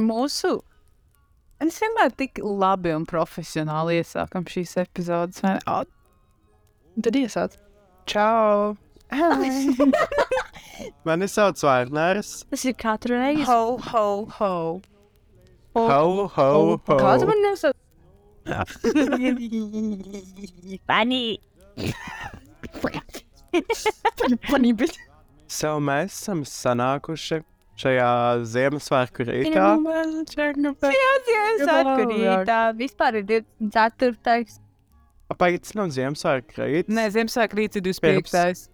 mūsu. Mēs vienmēr tik labi un profesionāli iesākam šīs epizodes. vai ne? Ā, Tad iesāc. Čau! Mani sauc Vainērs. Tas ir katru reizi. Ho, ho, ho! Ho, ho, ho. Kā tu man nesat? Funny. Panības. So mēs esam sanākuši šajā Ziemassvētku rītā. Ziemassvētku rītā. Vispār ir 24. Pagaidzi nav Ziemassvētku rīts. Nē, Ziemassvētku rīts ir Pirms. 25.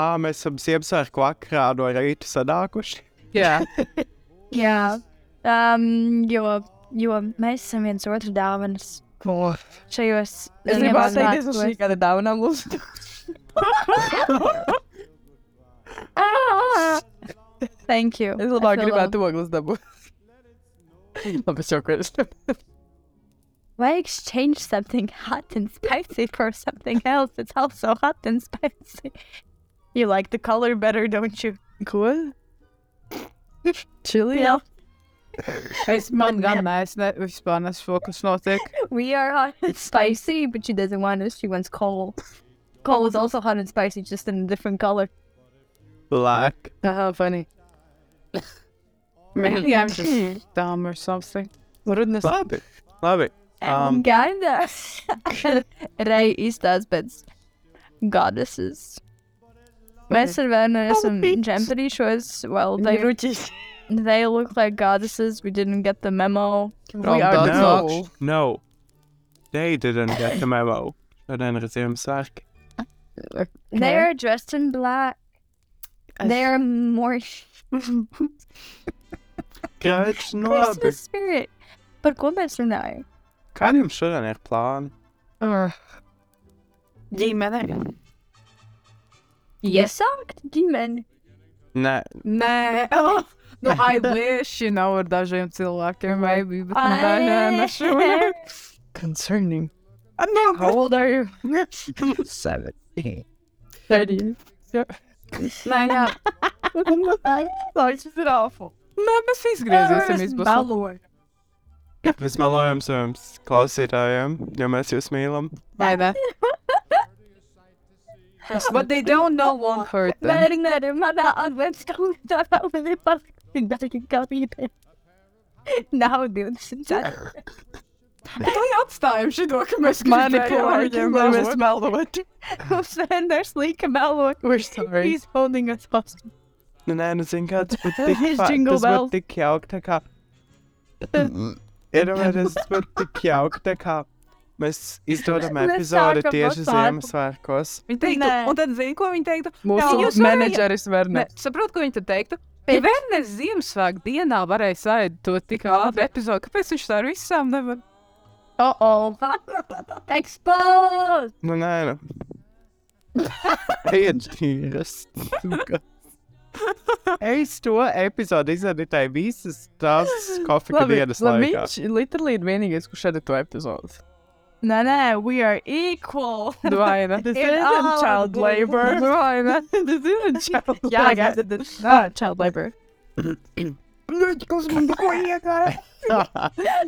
Ā, mēs esam Ziemassvētku vakarā no rīta sanākuši. Jā, Jā. Um, jo, jo mēs esam viens otru dāvanas Oh. šajos Es gribu atteikties no Ziemassvētkos. šī gada dāvanām mums. Thank you. Es labāk I feel gribētu ogles dabūt. Labi, es jau kādreiz. Why exchange something hot and spicy for something else that's also hot and spicy? You like the color better, don't you? Ko? Čili? Yeah. es man gan nes, ne, vispār nesaprotu, kas notiek. We are hot and spicy, but she doesn't want us. She wants coal. Coal is also hot and spicy, just in a different color. Black. Aha, funny. Maybe I'm just dumb or something. Rudnes. Labi. Labi. Um, Kinda. Rei izstāsta pēc goddesses. Mēs ar Vēnu esam džemperīšos. Well, they, Ruķis. they look like goddesses. We didn't get the memo. We Oh, are that's no. no. No. They didn't get the memo. Šodien ir Ziemassvētki. They are dressed in black. They are more Kāds nu labi. Christmas spirit. Par ko mēs runājam? Kādiem šodien ir plāni? Uh, Ģimene. Iesākt ģimeni. Nē, Nē, oh, nu, I wish, you know, ar dažiem cilvēkiem, maybe, bet nu, nē, nē, nē, šodien. concerning. No, How old are you? seventeen. Thirty. nē, jā. Tas ir awful. Nē, mēs izgriezīsimies būs. Baloju. Mēs melojam saviem klausītājiem, jo mēs jūs mīlam. Vai ne? But they don't know won't hurt them. Mērķinājumi manā adventskalendārā vēl ir palikusi kā bija. Nav 24. Bet lai atstājam šito, ka mēs Manipulējam, lai mēs melotu. Mums vienmēr slīka melot. We're sorry. He's holding us hostage. Nu, nē, nu, zini, kāds būtu tik, His fa- jingle tas būtu bells. tik jauki, tā kā. Iedomājieties, tas būtu tik jauki, tā kā mēs izdodam Mēs epizodi sākam tieši no sākuma. Ziemassvētkos. Viņi teiktu, Nē. un tad zini, ko viņi teiktu? Mūsu jūs varējāt- menedžeris Ne, Verne. saprotu, ko viņi tad teiktu. Ja Vērnes Ziemassvētku dienā varēja sēdēt to tik ātri epizodi, kāpēc viņš tā ar visām nevar? Oh, oh. Exposed! Nu, nē, nu. Ejiet, tīras. Es to epizodi izvedīju visas tās kofika dienas laikā. Viņš literally ir vienīgais, kurš šeit ir to epizodu. Nē, nē, we are equal. Vai ne? Tas In ir all child the- labor. Vai ne? Tas ir child labor. Jā, jā, tad Ah, child labor.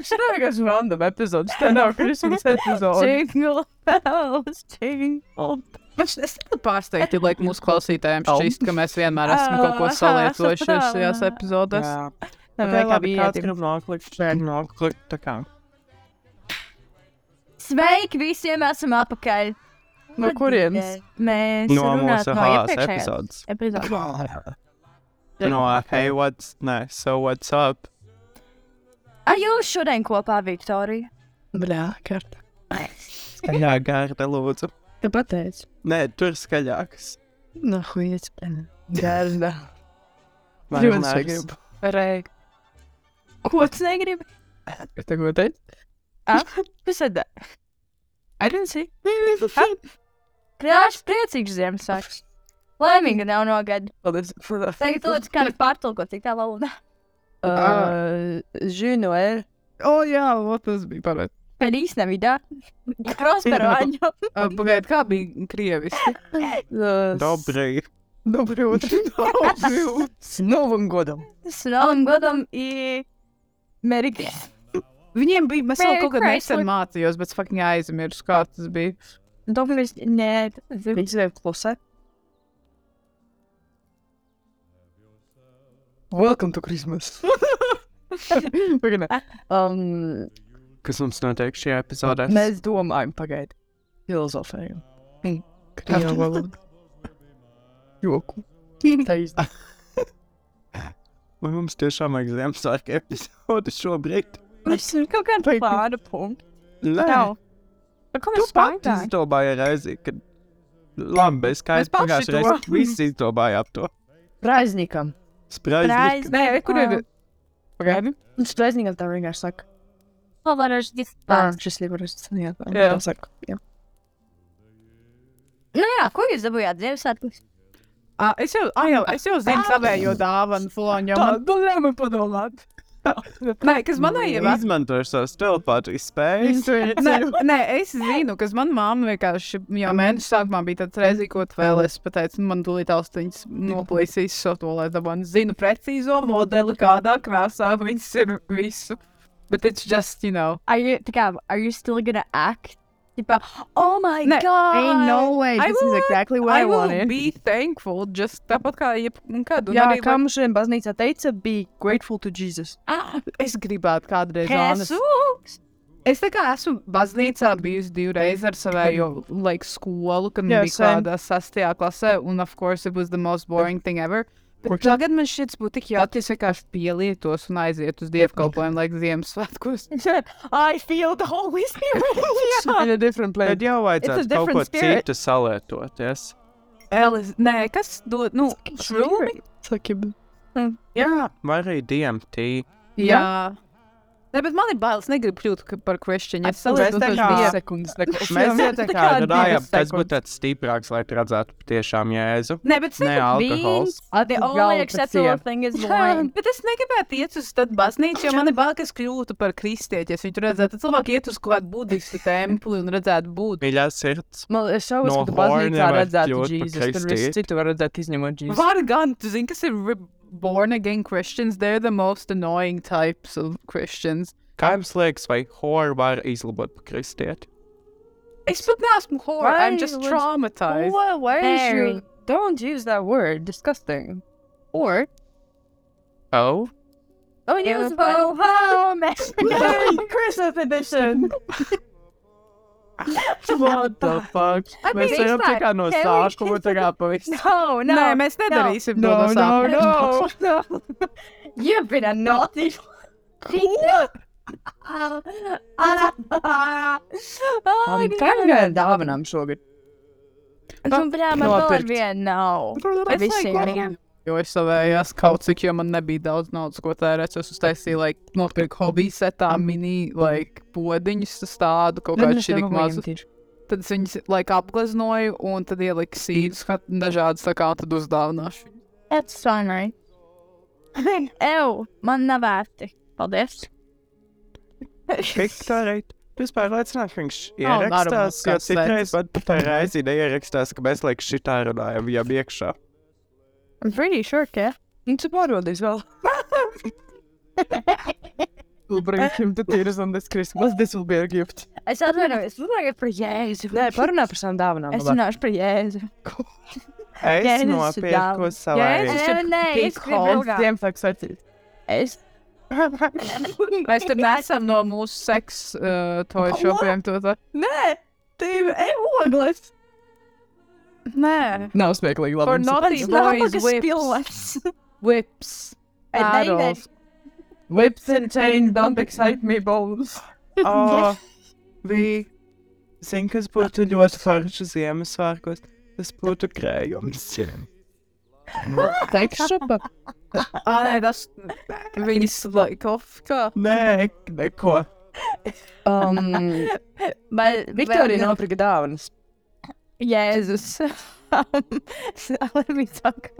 Šis nav vienkārši random epizodes. Tā nav Christmas epizode. Jingle bells, jingle Es esmu pārsteigta, lai mūsu klausītājiem šķist, ka mēs vienmēr esam kaut ko salietojuši šajās epizodēs. Jā, Tā tā kā labi, kāds grib noklikt, šeit noklikt, tā kā. Sveiki, visiem esam atpakaļ. No kurienes? Mēs No mūsu iepriekšējās epizodes. epizodes. No, hey, what's, nē, so what's up? Ar jūs šodien kopā, Viktorija? Bļā, karta. Jā, gārda, lūdzu. Tu pateici. Nē, tur skaļāks. No huiets. Gārda. Vai Ļoti negribu? Rei. Ko tu negribi? Es te ko teicu? Tu said that. I didn't see. Krāšs priecīgs Ziemassvētks. Laimīga nav no gada. Paldies. Tagad lūdzu, kā pārtulkot, cik tā valoda. Uh, Žinoēl. O, jā, o, tas bija pareizi. Feliz Navidad. Prospero año. Pagaidiet, kā bija krieviski? Uh, Dobrī. Доброе утро. С Новым годом. S Novim gadam i Merry Christmas. Viņiem bija, mēs vēl Merry kaut kad nesen Chrysler. mācījos, bet fucking aizmirsu, kā tas bija. Domāju, nē, tas ir Viņš ir klusē. Welcome to Christmas. Pagaidi. um, Kas mums notiek šajā epizodē? mēs domājam, pagaidi. Filozofējam. Kā jau valoda. Joku. Tā īsti. Vai mums tiešām vajag Ziemassvētku epizodi šobrīd? Tas ir kaut kāda plāna punkta. Nē, Nav. Par ko tu mēs pats spēlējam? izdomāji reizi, kad labi, es kā es pagājušajā to. reizē visi izdomājām to. Praiznikam. Spraizniku. Nē, kur ir? Pagaidi. Un spraiznikam tā vienkārši saka. Pavaroši Ah, dispārs. šis ir varēs. Jā, tā Jā. tā saka. Jā. Nu jā, ko jūs dabūjāt Ziemassvētkos? Es jau, ah, jau, es jau zinu savējo dāvanu, Floņu. Tā, Man... nu nevar padomāt. Nē, kas manai jau Izmantoju savas telepātijas spējas. Nē, nē, es zinu, kas manā māmā vienkārši jau mēneša sākumā bija tāds reizes, ko tu vēlēsies pateikt. un Man tūlīt austiņas noplīsīs šo to, lai dabūtu. Zinu precīzo modeli, kādā krāsā viss ir visu. But it's just, you know. Are you, tā kā, are you still gonna act? Tipa, oh my Ne, god! Ain't no way. I This is will- exactly what I I will wanted. be thankful, just tāpat kā jebkad. Jā, arī, kā lai- šodien baznīcā teica, be grateful to Jesus. Ah, es gribētu kādreiz. Jesus! Es tā kā esmu baznīcā bijusi divreiz ar savējo like, skolu, kad yeah, bija kādā sastajā klasē, un, of course, it was the most boring thing ever. Bet tagad man šis būtu tik jauki, ja es vienkārši pielietos un aizietu uz dievkalpojumu, like Ziemassvētkos. I feel the Holy Spirit! In a different place. Tad jau vajadzētu kaut ko different spirit. citu salietoties. Elis, nē, kas dod, nu, šrūmi? Sakim. Jā. Vai arī DMT. Jā. Nē, bet man ir bailes, negribu kļūt ka- par kristiāņu. Es tā tos kā- divus. sekundes. Mēs runājam, kas sekundes. būtu tāds stiprāks, lai tu redzētu patiešām jēzu. Nē, bet Ne alkohols. The only acceptable thing is wine. Bet es negribētu iet uz tādu baznīcu, jo man ir bail, ka es kļūtu par kristieti. Es viņu tur redzētu, tad cilvēki iet uz kaut kādu budistu templi un redzētu būdu. Mīļā sirds. Man es šaubos, ka tu baznīcā redzētu Jēzus. Tur viss citu var redzēt izņemot Jēzus. Var gan, tu zini, kas ir born again Christians? They're the most annoying types of Christians. Kā jums liekas, vai hori var izlabot par kristieti? Es pat neesmu horror, I'm just would- traumatized. Why, why is Very. you... Don't use that word. Disgusting. Or, Oh, Oh, you go home! Christmas edition. what the fuck? I Mēs mean, ejam tā kā no sākuma tagad pavisam. No, no. nē, mēs nedarīsim to No, no no, sākuma. no. no. You've been a naughty. oh, Kā gan dāvinām šogad? Nu, bļā, man vēl ar vienu nav. Visiem. Jo es savējās kaut cik, jo man nebija daudz naudas, ko tērēt. Es uztaisīju, like, nopirku hobiju setā mini, like, podiņus, tādu kaut kādu šķirik mazu. Tad es viņus, like, apgleznoju un tad ieliku sīdus, dažādas, tā kā tad uzdāvināšu. That's fine, right? Ew, man nav vērti. Paldies. Esi pārliecināts, ka viņš ierakstās, normāls jo citreiz pat tā reizi neierakstās, ka mēs liekas šitā runājam viņam iekšā. I'm pretty sure, ka. Nu, tu pārodīs vēl. We'll bring him to tears on this Christmas. This will be a gift. Es atvainojos, runāju par Jēzu. Nē, parunā par savām dāvanām. Es runāšu par Jēzu. Es Jēzus nopirku dāvana. savai. Jēzus Nē, nē, es gribu ilgāk. Ziemassvētku svecīt. Es. Mēs tur nesam no mūsu seks uh, toy shopiem to tā. Nē, tev ir ogles. Nē. Nav smieklīgi, labi. For jums naughty ir- boys, Nabaga whips, spilvens. whips, Ei, nē, nē. paddles. Whips and chains don't excite me bones. Oh, bija. Zini, kas būtu ļoti forši Ziemassvētkos? Tas būtu krējums. Tekšupa. Ah, nē, tas viņas like off kā. Nē, neko. Um, Bet Viktorija nopirka dāvanas. Jēzus. Let me talk.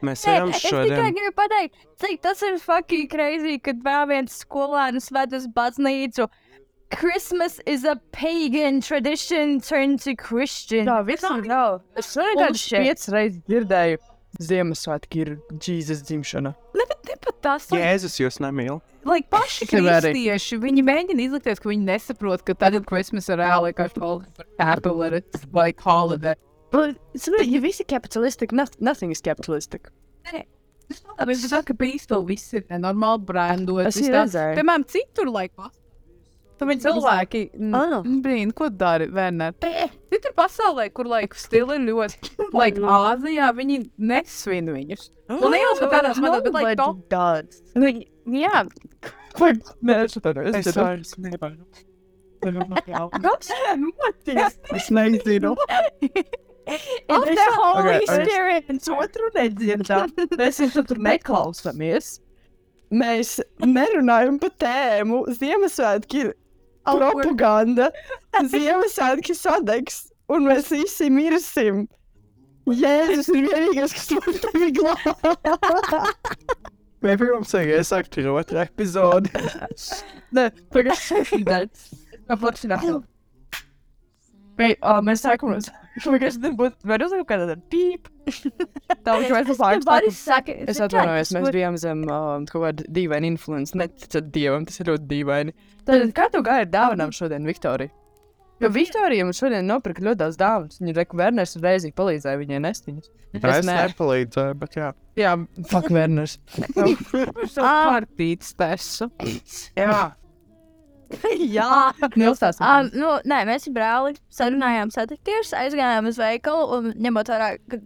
Mēs ejam es tikai šodien. gribu pateikt, cik tas ir fucking crazy, kad vēl viens skolēns ved uz baznīcu. Christmas is a pagan tradition turned to Christian. Tā visam nav. Es šodien Bullshit. piecas reizes dzirdēju. Ziemassvētki ir Jēzus dzimšana. Ne, bet ne pat tas, like, Jēzus jūs nemīl. like, paši kristieši, viņi mēģina izlikties, ka viņi nesaprot, ka tagad Christmas ir reāli kā Apple ir like holiday. But it's like, ja visi capitalistic, noth- nothing is capitalistic. Es saku, ka īstenībā viss ir nenormāli brandot. Es redzēju. Piemēram, citur, like, Viņi cilvēki, Ah. brīn, ko dara, Werner? Citur pasaulē, kur, like, stili ir ļoti, like, Āzijā, viņi nesvin viņus. Un ne jau pat tādās mazās, bet, like, to. does. Viņi- jā, Nē, es tā nevaru. Kas? Es nezinu. it's the Holy. Spirit. Viens otru nedzirdam. Mēs viņu tur neklausāmies. Mēs nerunājam par tēmu. Ziemassvētki ir propaganda. Ziemassvētki sadegs. Un mēs visi mirsim. Jēzus ir vienīgais, kas man tevi glābj. Vai pirms vajag iesākt ar otru epizodi? Nē, pagaidām. Paplašināt. Vai, uh, mēs sākam no sākuma, būt, var uzlikt kādā tāda pīp. Tā, ka mēs Varis pasākam. saka, Es atvainojos, mēs bijām zem uh, kaut kāda dīvaina influence. Neticat dievam, tas ir ļoti dīvaini. Tad kā tu gāji ar dāvanām šodien, Viktorija? Jo Viktorija mums šodien nopirka ļoti daudz dāvanas. Viņa reka Werners reizi palīdzēja viņai nest viņas. Es nepalīdzēju, bet jā. Jā, fuck Werners. So kārtīts tesu. Jā. Jā, Nilstās. Um, nu, nē, mēs ar brāli sarunājām satikties, aizgājām uz veikalu un ņemot vērā, ka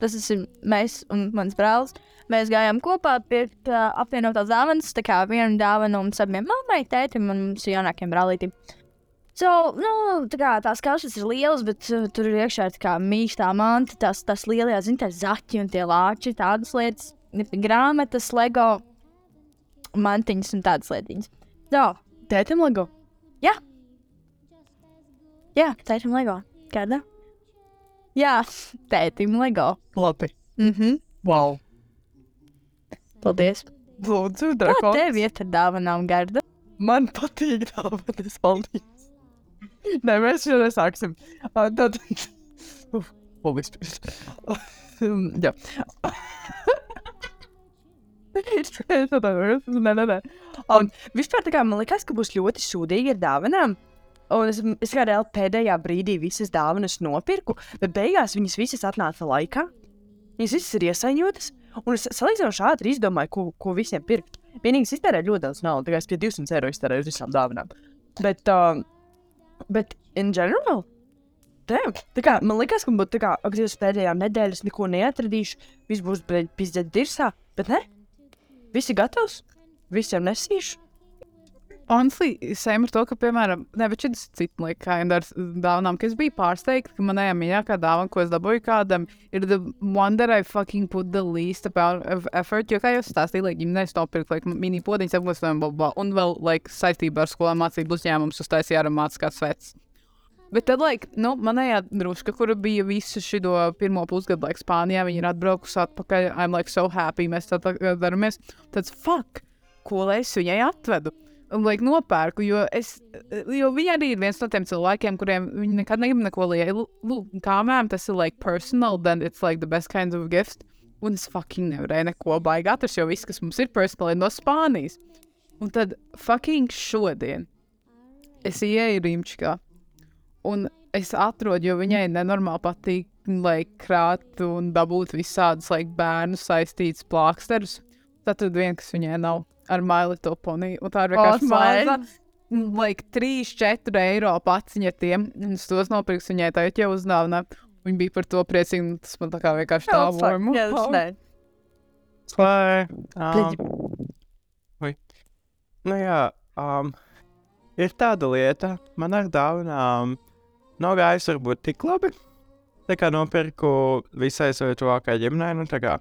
tas ir mēs un mans brālis. Mēs gājām kopā pie tā apvienotās dāvanas, tā kā viena dāvana mums abiem mammai, tētim un mums jaunākiem brālītim. So, nu, tā kā tās kašas ir lielas, bet uh, tur ir iekšā tā kā mīkstā manta, tās, tās lielie, zin, tā zaķi un tie lāči, tādas lietas, grāmatas, lego, mantiņas un tādas lietiņas. So, Tētim Lego. Jā, tētim Lego. Kāda? Jā, tētim Lego. Labi. Mhm. Wow. Paldies. Lūdzu, Kā drakons. tev iet ar dāvanām, Garda? Man patīk dāvanas, paldies. Nē, mēs jau nesāksim. Ah, Tad. Uf, Paldies. Um, Jā. Un vispār kā man liekas, ka būs ļoti sūdīgi ar dāvanām. Un es, es kā reāli pēdējā brīdī visas dāvanas nopirku, bet beigās viņas visas atnāca laikā. Viņas visas ir iesaņotas. Un es salīdzinoši ātri izdomāju, ko, ko visiem pirkt. Vienīgi es iztērēju ļoti daudz naudas, tikai es pie 200 eiro iztērēju uz visām dāvanām. Bet, uh, bet in general, damn, tā kā man liekas, ka būtu tā kā, ak, Dievs, pēdējā nedēļas neko neatradīšu, viss būs pizdzēt dirsā, bet ne? Viss ir gatavs, visiem nesīšu. Honestly, same ar to, ka, piemēram, ne, bet šis cits likā, un ar dāvanām, ka es biju pārsteigta, ka manējā mīļākā dāvana, ko es dabūju kādam, ir the one that I fucking put the least amount of effort, jo, kā jau stāstīju, like, ģimenēs nopirkt, like, mini podiņas apgleznojumu, un vēl, like, saistībā ar skolām mācību uzņēmumus uztaisīja ar mācību vecs. Bet tad, like, nu, manējā druška, kura bija visu šo pirmo pusgadu, like, Spānijā, viņa ir atbraukusi atpakaļ. I'm like so happy, mēs tā tagad daramies. Tad, fuck, ko lai es viņai atvedu? Un, like, nopērku, jo, es, jo viņa arī ir viens no tiem cilvēkiem, kuriem viņi nekad negrib neko lielu. Kā mēm, tas ir, like, personal, then it's, like, the best kind of gift. Un es fucking nevarēju neko baigi atrast, jo viss, kas mums ir personāli, ir no Spānijas. Un tad, fucking šodien, es ieeju Rīmčikā. Un es atrodu, jo viņai nenormāli patīk like, krāt un dabūt visādus like, bērnu saistītus plāksterus. Tad tur viena, kas viņai nav ar maili to poniju. Un tā ir vienkārši maza. Like 3-4 eiro pats viņa tiem. Un es tos nopirks viņai tagad jau uzdāvināt. Viņa bija par to priecīga. Tas man tā kā vienkārši tā vormu. Jā, tas nē. Slēj. Um. Nu jā, um, ir tāda lieta, man ar dāvanām nav gājis varbūt tik labi. Tā kā nopirku visai savai tuvākajai ģimenei, nu tā kā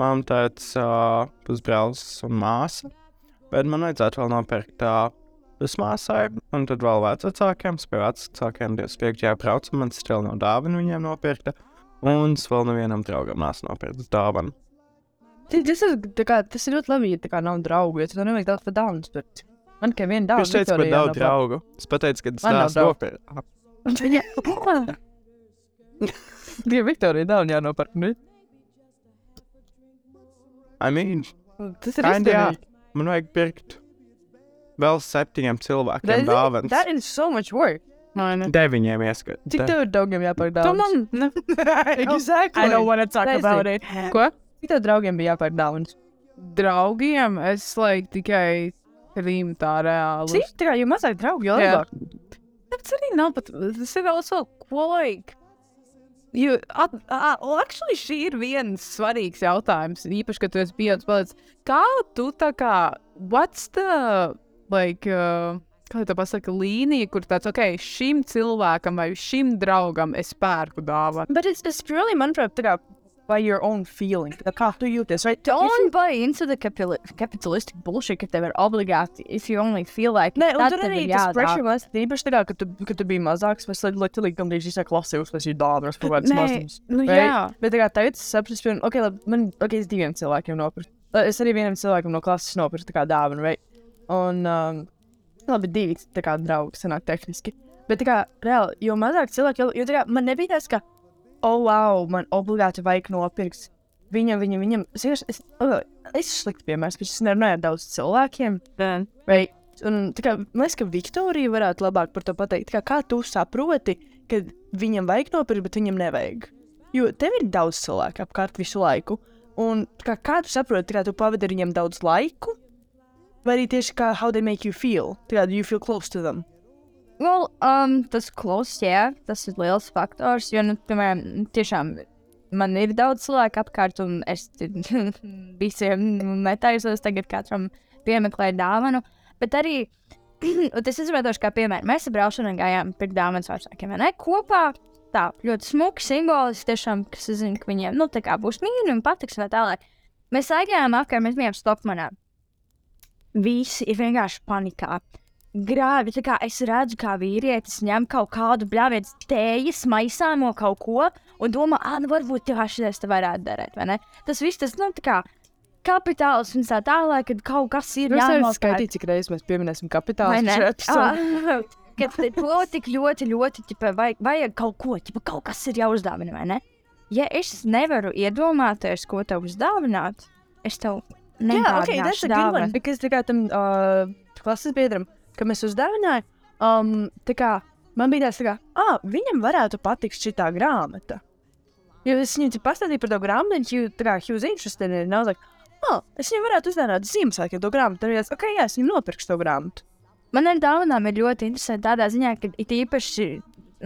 man tāds uh, pusbrālis un māsa. Bet man vajadzētu vēl nopirkt uh, pusmāsai, un tad vēl vecākiem. Es pie vecākiem 25. braucu, man still nav dāvana viņiem nopirkta. Un es vēl nevienam draugam nesu nopirkt dāvanu. Tas, tas, ir, kā, tas ir ļoti labi, ja tā kā nav draugu, jo tad nevajag daudz par dāvanu pirkt. Man tikai viena dāvana. Viņš teica, ka nav draugu. Es pateicu, ka es Man nav neesmu draugu. nopirkt. Tikai Viktorija dāvana jānopērk. Nu? I mean, Tas ir kinda, jā. Man vajag pirkt vēl septiņiem cilvēkiem That, dāvanas. that is so much work. Vai ne? Deviņiem ieskat. Cik tev ir draugiem jāpērk Tu dāvanas? man ne... exactly. I don't wanna talk Nezinu. about it. Ko? Cik tev draugiem bija jāpērk dāvanas? Draugiem es like tikai trim tā reāli. Cik? Kā jo mazāk draugi, jo labāk. Tas arī nav pat. Tas ir also ko like. You, at, uh, actually, šī ir viens svarīgs jautājums. Īpaši, kad tu esi bijis palicis. Kā tu tā kā, what's the, like, uh, kā tā pasaka, līnija, kur tāds, ok, šim cilvēkam vai šim draugam es pērku dāvanu. But it's, it's really, manuprāt, tā kā by your own feeling. Kā tu jūties, right? Don't buy into the capitali capitalistic bullshit, ka tev ir obligāti, if you only feel like Nē, un tur arī tas pressure was īpaši kā, kad tu, kad tu biji mazāks, mēs literally gandrīz visā klasē uztaisīju dāvanas par kādas Nē, mazums. nu Right? jā. Bet kā tagad es saprotu, ka, ok, labi, man, ok, es diviem cilvēkiem nopirku. Uh, Es arī vienam cilvēkam no klases nopirku tā kā dāvanu, right? Un, um, labi, divi tā kā draugi sanāk tehniski. Bet tā kā, reāli, jo mazāk cilvēki, jo, jo tā kā man nebija tas, ka, oh, wow, man obligāti vajag nopirkt. Viņam, viņam, viņam, es, es, oh, es esmu slikti piemērs, bet es nerunāju ar daudz cilvēkiem. Then, Right. Un, kā, man liekas, ka Viktorija varētu labāk par to pateikt. Kā, kā tu saproti, ka viņam vajag nopirkt, bet viņam nevajag? Jo tev ir daudz cilvēku apkārt visu laiku. Un kā, kā tu saproti, kā tu pavadi ar viņiem daudz laiku? Vai arī tieši kā how they make you feel? Tā kā you feel close to them? Well, um, tas close, jā, tas ir liels faktors, jo, nu, piemēram, tiešām man ir daudz cilvēku apkārt, un es visiem netaisos tagad katram piemeklēt dāvanu, bet arī, tas izveidošu kā piemēru, mēs braušanu gājām pirkt dāvanas vecākiem, vai ne, kopā, tā, ļoti smuki, simboliski, tiešām, kas es zinu, ka viņiem, nu, būs mīļi un patiks, vai tālāk. Mēs aigājām apkārt, mēs bijām stopmanā. Visi ir vienkārši panikā. Grāvi, es redzu, kā vīrietis ņem kaut kādu bļāvietu tējas maisāmo kaut ko un domā, ah, nu varbūt tā šis te varētu darīt? Tas viss, tas, nu, tā kā kapitāls un tā tālāk, kad kaut kas ir varam jānopērk. skaitīt, cik reizes mēs pieminēsim Ah, Kad to tik ļoti, ļoti, ķipa, vajag, vajag kaut ko, ķipa, kaut kas ir jāuzdāvina, vai ne? Ja es nevaru iedomāties, ko tev uzdāvināt, es tev Jā, ok, tas ir grūti. Kā tam uh, klases biedram, kad mēs uzdāvinājām, um, tā kā man bija tāds, tā kā, ah, viņam varētu patikt šī grāmata. Jo es viņam pastāstīju par to grāmatu, jau tā kā he was interested in it, and I was like, oh, es viņam varētu uzdāvināt Ziemassvētkiem to grāmatu. Tad viņš, ok, jā, es viņam nopirkšu to grāmatu. Man ar dāvanām ir ļoti interesanti tādā ziņā, ka it īpaši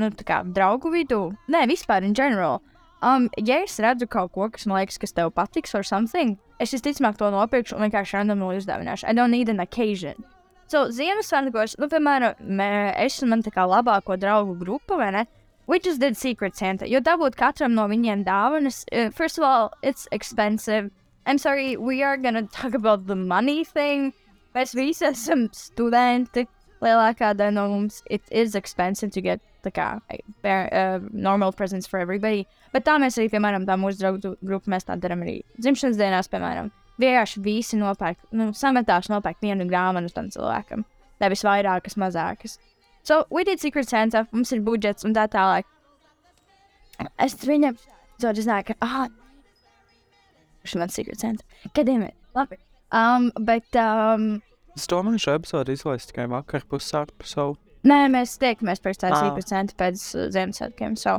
nu, tā kā draugu vidū, nē, vispār in general. Um, ja es redzu kaut ko, kas man liekas, kas tev patiks, or something, es visticamāk to nopirkšu un vienkārši randomly uzdāvināšu. I don't need an occasion. So, Ziemassvētkos, nu, piemēram, mē- es un man tā kā labāko draugu grupa, vai ne? We just did Secret Santa. Jo dabūt katram no viņiem dāvanas, uh, first of all, it's expensive. I'm sorry, we are gonna talk about the money thing. Mēs visi esam studenti. Lielākā daļa no mums it is expensive to get tā kā bear, uh, normal presents for everybody. Bet tā mēs arī, piemēram, tā mūsu draugu grupa, mēs tā darām arī dzimšanas dienās, piemēram. Vienkārši visi nopērk, nu, sametās nopērk vienu grāmatu tam cilvēkam. Nevis vairākas, mazākas. So, we did Secret Santa, mums ir budžets un tā tālāk. Es viņam, so, es zināju, ka, ah, šis man Secret Santa. Gadiem ir, labi. Um, bet, um, Es domāju, šo epizodu izlaist tikai vakar pussāku savu. Nē, mēs tiekamies pēc tā Ā. Secret Santa pēc uh, Ziemassvētkiem. So.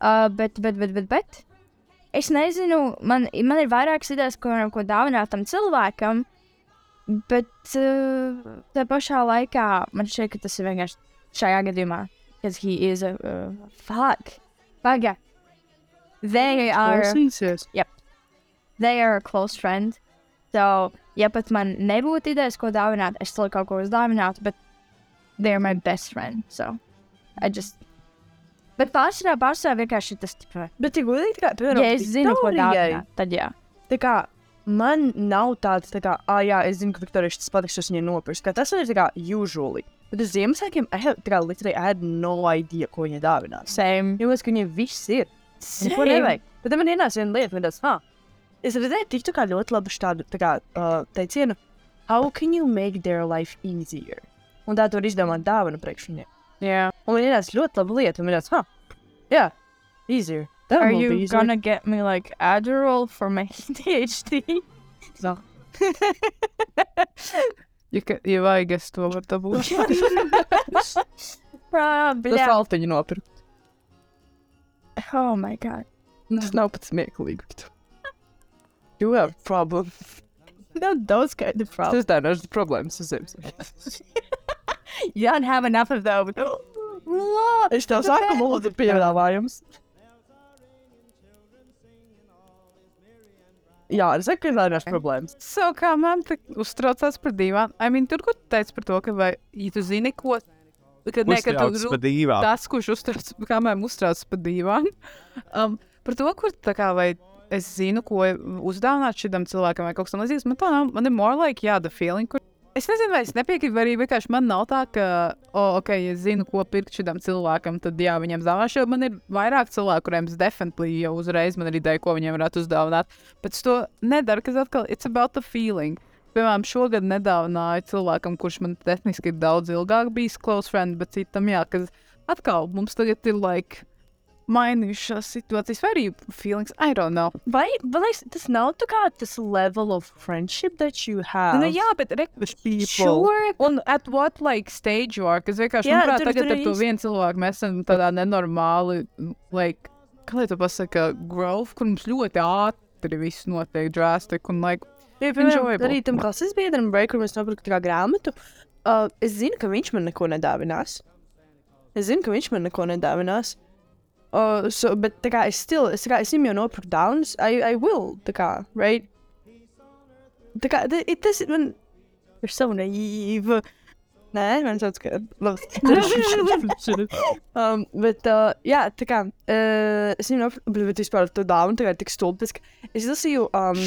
Uh, bet, bet, bet, bet, bet. Es nezinu, man, man ir vairākas idejas, ko, ko dāvināt tam cilvēkam. Bet uh, tā pašā laikā man šķiet, ka tas ir vienkārši šajā gadījumā. Because he is a uh, fuck. Paga. They are. Klausīsies. they are a close friend. So, ja pat man nebūtu idejas, ko dāvināt, es vēl kaut ko uzdāvinātu, bet they're my best friend. So, I just. Bet pārsvarā, pārsvarā vienkārši tas, tipa, Bet, ja godīgi, kā, piemēram, ja es zinu, ko dāvināt, tad jā. Tā kā man nav tāds, tā kā, ah, jā, es zinu, ka Viktorija šis patiks, es viņai nopirks. Kā Tas man ir tā kā usually. Bet uz Ziemassvētkiem, tā kā, literally, I had no idea, ko viņai dāvināt. Same. Jo es, ka viņai viss ir. Neko nevajag. Bet tad man ienāca viena lieta, man tas, ah, es redzēju, tik tā kā ļoti labu šādu, tā kā, uh, teicienu, how can you make their life easier? Un tā tu vari izdomāt dāvanu priekš viņiem. Jā. Un man ienāca ļoti laba lieta, un man ienāca, ah, jā, easier. That Are will you be easier. gonna get me like Adderall for my ADHD? So. Ja, ka- ja vajag, es to varu dabūt. Prā, Tas bļā. saltiņu nopirkt. Oh my god. Tas nav pat smieklīgi. You have problem. No, those kind of problems. Tas tā nav problēmas. Es You don't have enough of those. Es tev saku, lūdzu, piedāvājums. Jā, es saku, ka ir problēmas. So, kā man te uztraucās par divām, I mean, tur, kur tu teici par to, ka vai, ja tu zini, ko, kad ne, ka tu divām. tas, kurš uztrauc, kā man uztrauc par divām, um, par to, kur tā kā vai es zinu, ko uzdāvināt šitam cilvēkam vai kaut kas tamlīdzīgs, man tā nav, man ir more like, jā, the feeling, kur Es nezinu, vai es nepiekrītu, vai arī vienkārši man nav tā, ka, oh, ok, es zinu, ko pirkt šitam cilvēkam, tad jā, viņam dāvāšu. Man ir vairāk cilvēku, kuriem es definitely jau uzreiz man ir ideja, ko viņiem varētu uzdāvināt. Bet es to nedaru, kas atkal, it's about the feeling. Piemēram, šogad nedāvināju cilvēkam, kurš man tehniski ir daudz ilgāk bijis close friend, bet citam, jā, kas atkal mums tagad ir like mainījušās situācijas, vai arī feelings, I don't know. Vai, vai liekas, tas nav tā kā tas level of friendship that you have? Nu, jā, bet re, with people. Sure. Un at what like stage you are? Kas vienkārši, Jā, manuprāt, tur- tagad tur ar to vienu cilvēku mēs esam tādā nenormāli, like, kā lai to pasaka, growth, kur mums ļoti ātri viss notiek drastic un, like, Ja, piemēram, arī tam klases biedram, break, kur mēs nopirkām tā kā grāmatu, uh, es zinu, ka viņš man neko nedāvinās. Es zinu, ka viņš man neko nedāvinās. Uh, so, bet tā kā es still, es, tā kā, es viņam jau nopirku downs, I, I will, tā kā, right? Tā kā, ta- it- tas man, You're so naive. nē, man sauc, ka, labi. um, bet, uh, jā, tā kā, uh, es viņam nopirku, bet, bet vispār to dāvanu, tā kā tik stulbis, ka es lasīju um,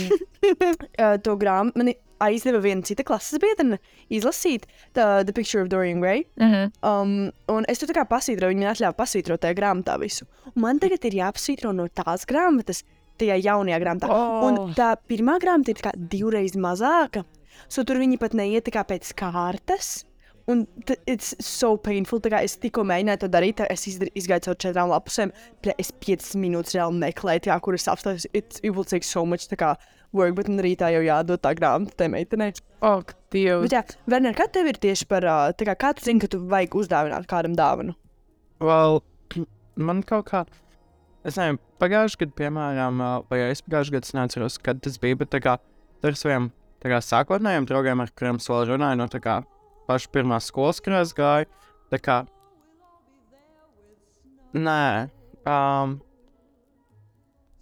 uh, to grāmatu, man aizdeva viena cita klases biedrene izlasīt the, the Picture of Dorian Gray. Mhm. Um, un es tur tā kā pasītroju, viņa atļāva pasītrot tajā grāmatā visu. Un man tagad ir jāpasītro no tās grāmatas, tajā jaunajā grāmatā. Oh. Un tā pirmā grāmata ir tā divreiz mazāka. So tur viņi pat neiet tā pēc kārtas. Un tas ir so painful. Tā kā es tikko mēģināju to darīt, es izgāju caur četrām lapusēm. Es piecas minūtes reāli meklēju, tā, kur es apstājos. It, it will take so much kā work, bet man rītā jau jādod tā grāmata tai meitenei. ak, Dievs. Bet jā, Werner, kā tev ir tieši par, tā kā, kā tu zini, ka tu vajag uzdāvināt kādam dāvanu? Well, man kaut kā, es nezinu, pagājušajā gadā, piemēram, vai es pagājušajā gadā neatceros, kad tas bija, bet tā kā ar saviem tā kā, sākotnējiem draugiem, ar kuriem es vēl runāju, no tā kā paša pirmā skolas, kur es gāju, tā kā, nē, um,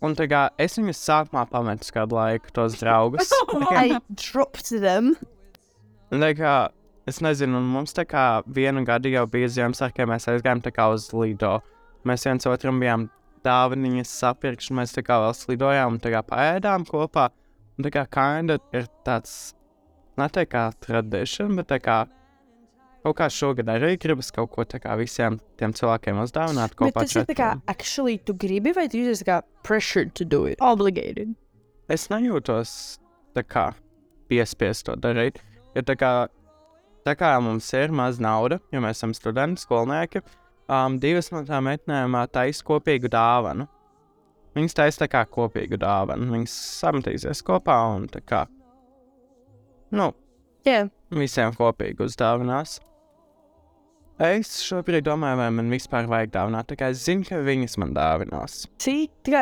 un tā kā es viņus sākumā pametu uz kādu laiku, tos draugus. I dropped them. Un tā kā, es nezinu, un mums tā kā vienu gadu jau bija Ziemassvētku, kad mēs aizgājām tā kā uz Lido. Mēs viens otram bijām dāvaniņas sapirkši, un mēs tā kā vēl slidojām un tā kā paēdām kopā. Un tā kā kinda ir tāds, neteikt kā tradition, bet tā kā kaut kā šogad arī gribas kaut ko tā kā visiem tiem cilvēkiem uzdāvināt Bet tas ir tā kā, actually, tu gribi vai tu jūties tā kā pressured to do it? Obligated. Es nejūtos tā kā piespiest to darīt. Jo tā kā, tā kā mums ir maz nauda, jo mēs esam studenti, skolnieki, um, divas no tām meitenēm ā, taisa kopīgu dāvanu. Viņas taisa tā kā kopīgu dāvanu. Viņas sametīsies kopā un tā kā, nu, Jā, visiem kopīgi uzdāvinās. Es šobrīd domāju, vai man vispār vajag dāvināt. Tā kā es zinu, ka viņas man dāvinās. Tā kā,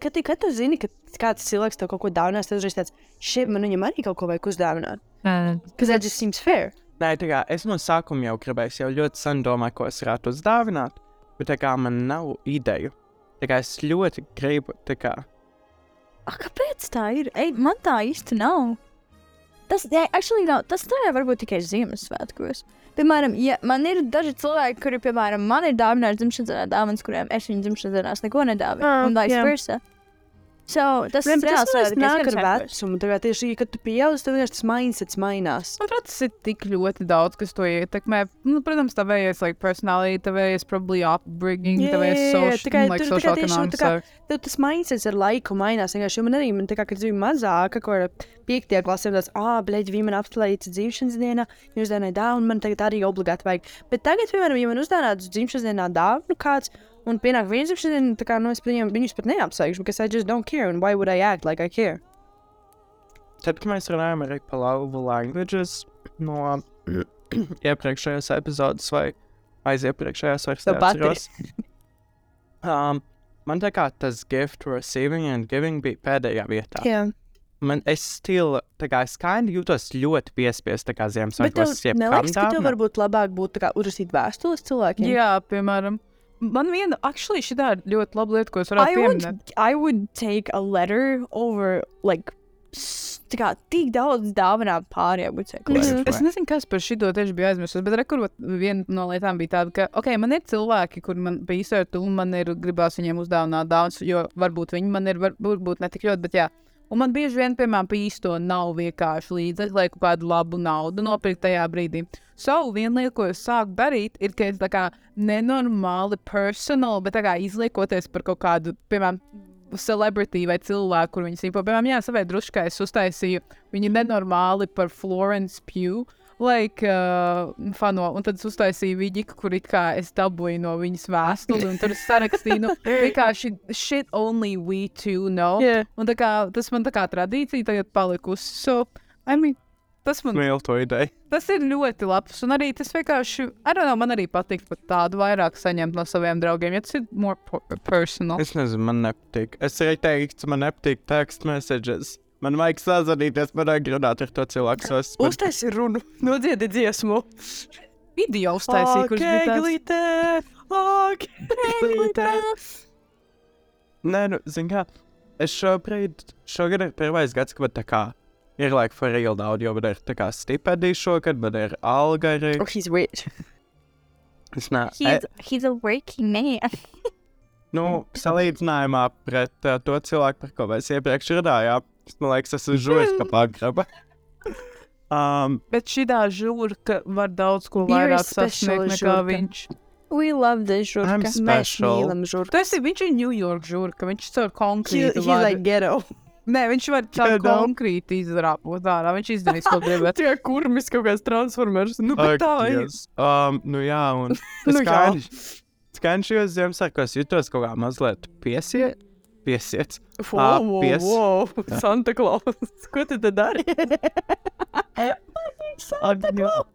kad, kad tu zini, ka kāds cilvēks tev kaut ko dāvinās, tad uzreiz tāds, šeit man viņam arī kaut ko vajag uzdāvināt. Because that just seems fair. Nē, tā kā es no sākuma jau gribēju, es jau ļoti sen domāju, ko es varētu uzdāvināt, bet tā kā man nav ideju. Tā kā es ļoti gribu, tā kā. A, kāpēc tā ir? Ej, man tā īsti nav. Tas, jā, actually, nav. Tas tā jau var būt tikai Ziemassvētkos. Piemēram, ja man ir daži cilvēki, kuri, piemēram, man ir dāvinājuši dzimšanas dienā dāvanas, kuriem es viņu dzimšanas dienās neko nedāvinu. Ah, un vice jā. versa. So, tas Bet tas reāls man liekas nāk ar tikai vecumu. Tā kā tieši, kad tu pieaug, tad vienkārši tas mindsets mainās. Manuprāt, tas ir tik ļoti daudz, kas to ietekmē. Nu, protams, tavējais like, personality, tavējais probably upbringing, tavējais jā, jā, social, tā kā like, tur tā social tieši, nu, tā kā- Tev tas mindsets ar laiku mainās. vienkārši, Jo man arī, man, tā kā, kad es biju mazāka, ko ar piektajā klasē, tas, ah, bleģi, viņa man apslēdza dzimšanas dienā, viņa uzdāvināja dāvanu, man tagad arī obligāti vajag. Bet tagad, piemēram, ja man uzdāvinātu dzimšanas dienā dāvanu kāds, un pienāk viens dzimšanas diena, tā kā, nu, es viņiem, viņus pat neapsveikšu, because I just don't care, and why would I act like I care? tad, kad mēs runājam arī par love languages no iepriekšējās epizodes vai aiziepriekšējās, vairs Tev patīk? neatceros. Um, man tā kā tas gift receiving and giving bija pēdējā vietā. Jā. Man es stilu, tā kā es kind jūtos ļoti piespiests, tā kā Bet Ziemassvētkos tev neliekas, ka tev varbūt labāk būtu tā kā uzrakstīt vēstules cilvēkiem? Jā, piemēram, man viena, actually, šī ir ļoti laba lieta, ko es I varētu would, pieminēt. I would take a letter over like tā kā tik daudz would say, Mhm. letter. Es nezinu, kas par šo tieši bija aizmirsis, bet rekur, viena no lietām bija tāda, ka, ok, man ir cilvēki, kuri man bija izsvērti, un man ir gribās viņiem uzdāvināt daudz, jo varbūt viņi man ir, var- varbūt ne tik ļoti, bet jā. Un man bieži vien, piemēram, pa īsto nav vienkārši līdzekļi, lai kaut kādu labu naudu nopirkt tajā brīdī. So, viena lieta, ko es sāku darīt, ir, ka es tā kā nenormāli personāli, bet tā kā izliekoties par kaut kādu, piemēram, celebrity vai cilvēku, kur viņas īpo. Piemēram, jā, savai druškai es uztaisīju viņu nenormāli par Florence Pugh. Like, uh, fano, un tad es uztaisīju viņu, kur it kā es dabūju no viņas vēstuli, un tur es sarakstīju, nu, vienkārši shit only we two know. Jā. Un tā kā, tas man tā kā tradīcija tagad palikusi. So, I mean, tas man Mīlu to ideju. Tas ir ļoti labs. Un arī tas vienkārši, I don't know, man arī patīk pat tādu vairāk saņemt no saviem draugiem, ja tas ir more personal. Es nezinu, man nepatīk. Es arī teiktu, man nepatīk tekstu messages. Man vajag sazvanīties, man vajag runāt ar to cilvēku. Es man- Uztaisīt runu, nodziedi dziesmu. Video uztaisīja, kurš bija tāds. glītē, glītē. Nē, nu, zini, kā es šobrīd, šogad ir pirmais gads, kad man tā kā ir like for real daudz, jo man ir tā kā stipendija šogad, man ir alga arī. Oh, he's rich. Es e, He's, he's a working man. nu, salīdzinājumā pret uh, to cilvēku, par ko mēs iepriekš runājām, es man liekas, esmu žūris, ka pagraba. Um, Bet šī žurka var daudz ko vairāk sasniegt nekā žurka. viņš. We love this žurka. I'm Mēs special. mīlam žurku. Tas ir viņš ir New York žurka, viņš caur He, konkrītu he's var. like ghetto. Nē, viņš var caur Ghetto. konkrītu izrāpot ārā, viņš izdarīs, ko gribēt. Tie kurmis kaut kāds transformers. Nu, bet tā ir. Dievs. Um, nu jā, un Nu jā. Skaņš šajos Ziemassvētkos jutos kaut kā mazliet piesiet. Piesiets. Wow, Ā, wow, pies. wow. Santa Claus. Ko tu te dari? Santa Claus.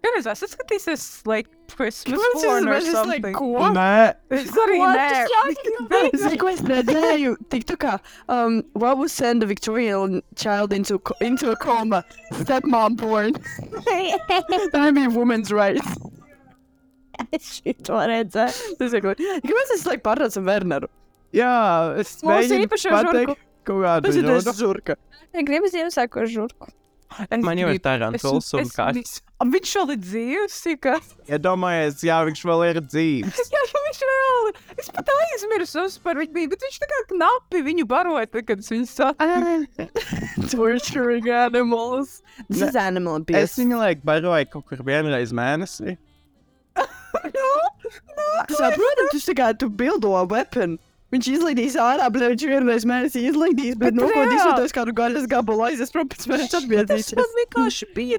Kāpēc es skatīsies, like, Christmas Kāpēc porn or es- es like, something? ko? Nē, Es arī What nē. Zini, ko es redzēju? Tik tā kā, um, what would send a Victorian child into, co- into a coma? Stepmom porn. That mean women's rights. Es šito redzēju. Tas ir kaut Kāpēc es like pārēc ar Werneru? Jā, es mēģinu pateikt kaut kādu Tas ir tas žurku. žurka. Gribu Ziemassvētku žurku. Es Man jau ir tarantuls es- un es- kāds. Viņš vēl ir dzīves, tikai. Iedomājies, jā, viņš vēl ir dzīves. Jā, viņš vēl. Es pat aizmirsu par viņu, bija, bet viņš tā kā knapi viņu baroja, tad, kad es viņu saku. Torturing animals. This is animal Es abuse. viņu laiku baroju kaut kur vienreiz mēnesī. Saprotam, tu tā kā tu bildo weapon. Viņš izlaidīs ārā, viņš vienreiz mēnesī izlaidīs, bet Bet no ko reāli. disotās kādu gaļas gabalu aizies prom pēc mēneša Tas atgriezīsies. man vienkārši bija.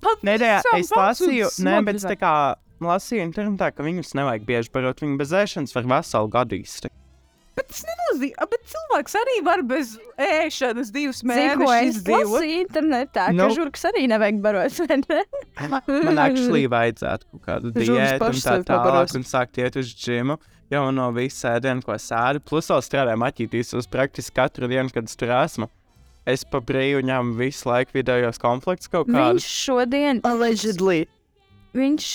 Pat Nē, nē, es lasīju, nē, bet tā kā lasīju internetā, ka viņus nevajag bieži barot. Viņi bez ēšanas var veselu gadu iztikt. Bet tas nenozīmē, bet cilvēks arī var bez ēšanas divus mēnešus es izdzīvot. lasīju internetā, ka Nu. žurkas arī nevajag barot. ne? Man actually vajadzētu kaut kādu diētu un tā tālāk un sākt iet uz džimu. Jau no visas ēdienas, ko sēdu, plus vēl strādāju maķītīs uz praktiski katru dienu, kad es tur esmu. Es pa brīvu ņemu visu laiku vidējos konfliktus kaut Viņš kādus. šodien, Allegedly. viņš,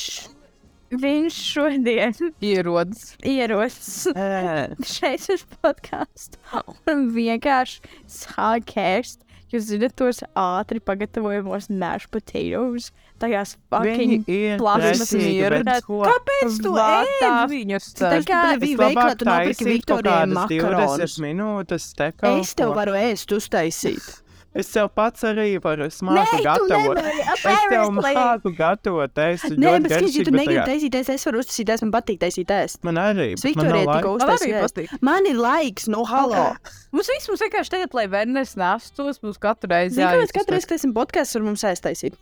viņš šodien Ierodas. ierodas šeit uz podkāstu un vienkārši sāk ēst. Jūs zināt, tos ātri pagatavojamos mashed potatoes, tajās fucking plasmas ko? Kāpēc tu ēd viņus? Tā kā bija veiklā, labāk tu nopirki Viktorijai makaronus. 20 minūtes tekā. Es tev varu ēst, uztaisīt. Es tev pats arī varu Nē, tu gatavot. Es tev māku gatavot. Es Nē, ļoti bet skaties, ja tu bet negribi taisīt, es, es varu uztaisīt, es man patīk taisīt ēst. Man arī. Laika. tikko ēst. patīk. Man ir laiks, no halo. Mums viss mums vienkārši tagad, lai Werners nestos, mums katru reizi Zini, kāpēc jāizsaka. katru reizi, kad esam podkāstā, var mums aiztaisīt?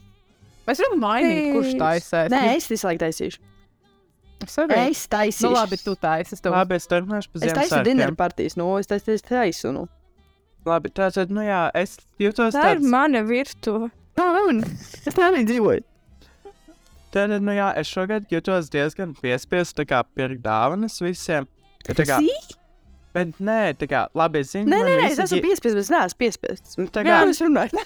Mēs varam mainīt, kurš taisēs. Nē, es visu laiku taisīšu. es arī. Es taisīšu. Nu labi, tu taisēs. Tev... Labi, es turpināšu pa Es taisu dinner Ziemassvētkiem. partijas, nu, es taisu, es taisu, nu. Labi, tātad, nu jā, es jūtos Tā ir tāds. mana virtuve. Es tā arī dzīvoju. Tātad, nu jā, es šogad jūtos diezgan piespiests, tā kā pirkt dāvanas visiem. ka Tā kā, Sī? bet nē, tā kā, labi, es zinu, Nē, nē, nē, es esmu piespiests, bet es neesmu piespiests. Tā Jā, kā, es runāju.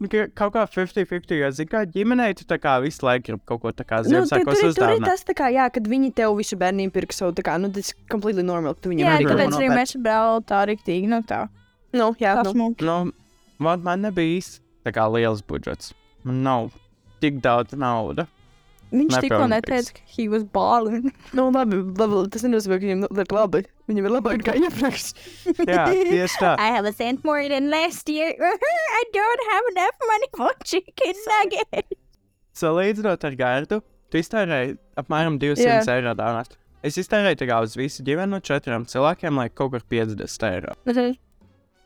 Nu, ka kaut kā 50-50, jo, zini, kā ģimenei tu kā visu laiku grib kaut ko tā kā Nu, Ziemassvētkos tur, ir- tur ir uzdāvināt. tas, tā kā, jā, kad viņi tev visu bērnību pirka savu, tā kā, nu, tas ir completely normal, ka tu viņiem Jā, tāpēc arī mēs ar brāli tā riktīgi, nu tā. Nu, jā, Tā nu. Nu, man, man nebija īsti tā kā liels budžets. Man nav tik daudz naudas. Viņš tikko neteica, ka he was balling. Nu, labi, labi, tas nenozīmē, ka viņiem ir labi. Viņiem ir labāk kā iepriekš. Jā, tieši tā. I have a cent more than last year. I don't have enough money for chicken nuggets. Salīdzinot ar gārdu, tu iztērēji apmēram 200 Jā. yeah. eiro dāvināt. Es iztērēju tā kā uz visu ģimeni no četriem cilvēkiem, lai kaut kur 50 eiro.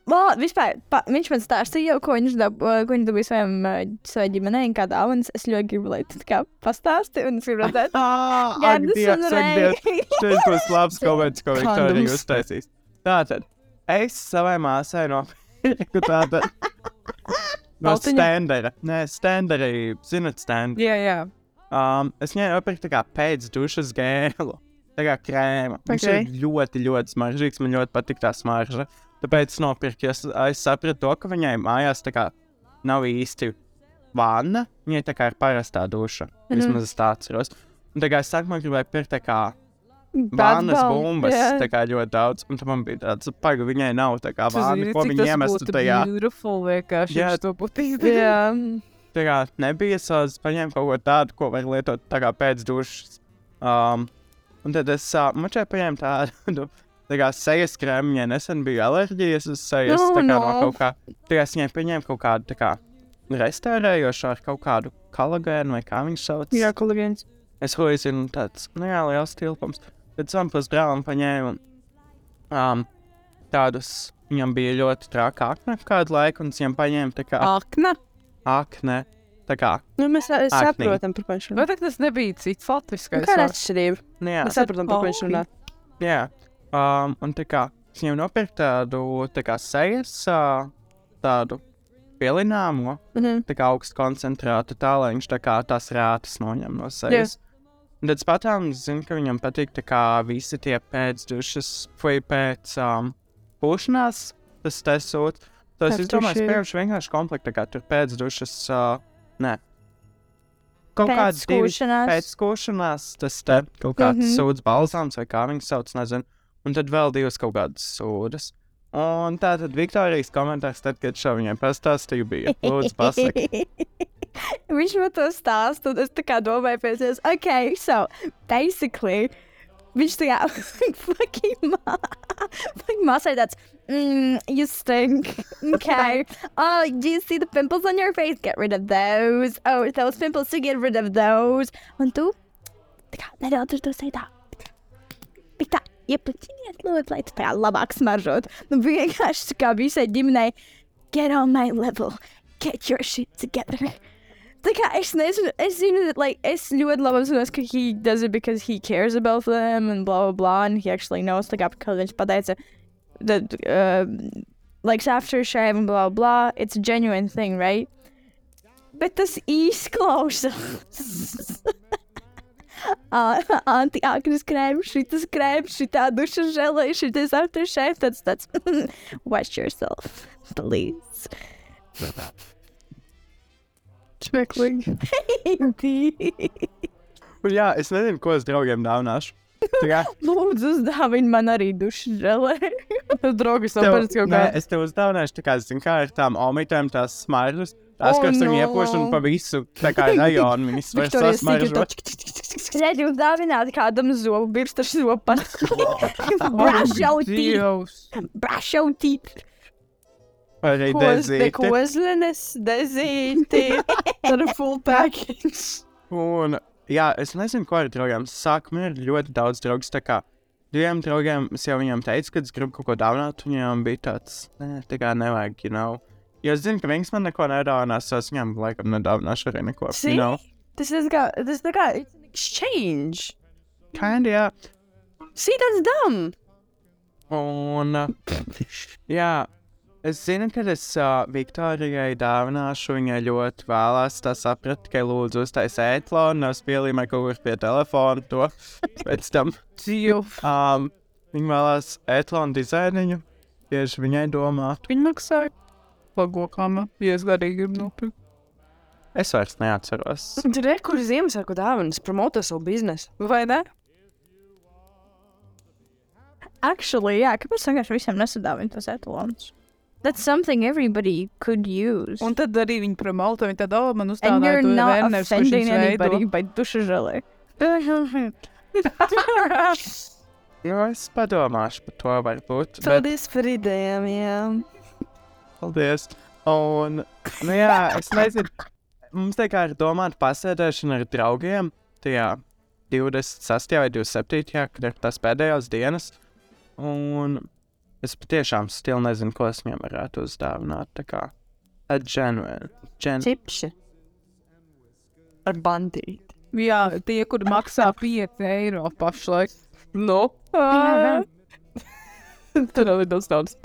Well, vispār, pa, viņš man stāstīja, ko viņš, dab, ko viņš dabūja saviem, uh, savai ģimenei, kā dāvanas. Es ļoti gribu, lai tu tā kā pastāsti un es gribu redzēt. Gardus un Ray. Šis būs labs komentārs, ko Viktorija Kandums. uztaisīs. Tātad, es savai māsai nopirku tādu no stendera. Nē, stendera, zinot, stendera. Jā, jā. Um, es viņai nopirku tā kā pēc dušas gēlu. Tā kā krēma. Viņš Ok. ir ļoti, ļoti smaržīgs. Man ļoti patīk tā smarža. Tāpēc nopirku, jo es, es sapratu to, ka viņai mājās tā kā nav īsti vāna. Viņai tā kā ir parastā duša. Mhm. Vismaz es tā atceros. Un tā kā es sākumā gribēju pirkt tā kā vānas bumbas, jā. tā kā ļoti daudz. Un tad man bija tāds, pagaidi, viņai nav tā kā vāna, ko viņa iemestu tajā. Jā. To būtu izdarījis. Tā kā nebija savs, paņēmu kaut ko tādu, ko var lietot tā kā pēc dušas. Um, un tad es uh, mačai paņēmu tādu. Tā kā sejas krēmu, ja nesen bija alerģijas uz sejas, Nu, tā kā no no. kaut kā. Tā kā es viņai paņēmu kaut kādu tā kā restaurējošu ar kaut kādu kolagēnu vai kā viņš sauc. Jā, kolēģis. Es hoizinu tāds, nu jā, liels tilpums. Tad sampras brālim paņēmu um, tādus, viņam bija ļoti traka akna kādu laiku, un es viņam paņēmu tā kā Akna. akne. Tā kā, Nu, mēs sa- Aknī. saprotam, par ko viņš runā. Tad tas nebija cits latviskais? Kāda vārds? atšķirība? nu jā, Mēs saprotam, par ko viņš runā. jā. Um, un tā kā, es viņam nopirku tādu, tā kā sejas, uh, tādu pielināmo, Mhm. tā kā augstu koncentrētu, tā lai viņš tā kā tās rātas noņem no sejas. Un tad patām zinu, ka viņam patīk tā kā visi tie pēcdušas, vai pēc um, pūšanās, tas tesot. Tas es domāju, spējuši vienkārši komplektu, tā kā tur pēcdušas, uh, nē. Kaut Pēc kāds divi skūšanās. pēc skūšanās, tas te kaut kāds mm. -hmm. sūds balzāms vai kā viņas sauc, nezinu. Un tad vēl divas kaut kādas sūdas. Un tā tad Viktorijas komentārs, tad, kad šo viņai pastāstīju, bija lūdzu pasaki. Viņš man to stāsta, un es tā kā domāju, pēc tam, ok, so basically, viņš tā kā fucking mā, fucking māsai tāds, mm, you stink, okay. Oh, do you see the pimples on your face? Get rid of those. Oh, those pimples, to get rid of those. Un tu, tā kā nedaudz ar to sēdā. Bet tā, iepaķiniet, lūdzu, lai tu tā kā labāk smaržot. Nu, vienkārši tā kā visai ģimenei, get on my level, get your shit together. Tā kā es nezinu, es zinu, that, like, es ļoti labi apzinos, ka he does it because he cares about them and blah, blah, blah, and he actually knows, tā kā, because viņš pateica, that, uh, like, after shave and blah, blah, it's a genuine thing, right? Bet tas izklausās. Anti-aknes krēms, šitas krēms, šitā duša žēlē, šitas aftershave, tāds, tāds, wash yourself, please. Smieklīgi. Un jā, es nezinu, ko es draugiem dāvināšu. Lūdzu, uzdāvini man arī dušu žēlē. Tas draugs tev, nopērts kaut nē, kā. es tev uzdāvināšu, tā kā, zinu, kā ar tām omitēm, tās smaržas. Tās, Oh, kas tur no. iepoš un pa visu, tā kā rajonu Victoria's sasmaržo. Secret. Redzi, uzdāvināt kādam zobu, your teeth. Vai arī dezīti. kozlenes, dezīti. Tad ir full package. Un, jā, es nezinu, ko ar draugiem. Sākumā ir ļoti daudz draugu. Tā kā diviem draugiem es jau viņiem teicu, ka es gribu kaut ko dāvināt. Viņiem bija tāds, nē, tā kā nevajag, you know. Jo es zinu, ka viņas man neko nedāvinās, es viņiem laikam nedāvināšu arī neko. See? You know? Tas ir kā, tas ir kā, it's an exchange. Kinda, jā. See, that's dumb. Un, jā, Es zinu, ka es uh, Viktorijai dāvināšu, viņai ļoti vēlās. Tā saprata, ka lūdzu uztaisīt ētlonu, nevis pielīmē kaut kur pie telefona. To pēc tam um, viņa vēlās ētlonu dizainiņu. Tieši viņai domāt. Viņa maksāja. Pagokām, ja es garīgi gribu nopirkt. Es vairs neatceros. Tur ir kur Ziemassvētku dāvanas, promoto savu biznesu. Vai ne? Actually, jā, kāpēc vienkārši visiem nesadāvina tos etalons? That's something everybody could use. Un tad arī viņi promoto, viņi tad, oh, man you're to not Werners, kurš offending viņus anybody veido. by duša žēlē. Nu, es padomāšu par to, varbūt. Bet, Paldies par idejām, jā. Paldies. Un, nu jā, es nezinu. Mums tā kā ir domāta pasēdēšana ar draugiem. Tajā 26. vai 27. kad ir tas pēdējās dienas. Un es patiešām stili nezinu, ko es viņam varētu uzdāvināt. Tā kā a genuine. Gen Čipši. Ar bandīti. Jā, tie, kur maksā 5 eiro pašlaik. Nu? Tur nav daudz daudz.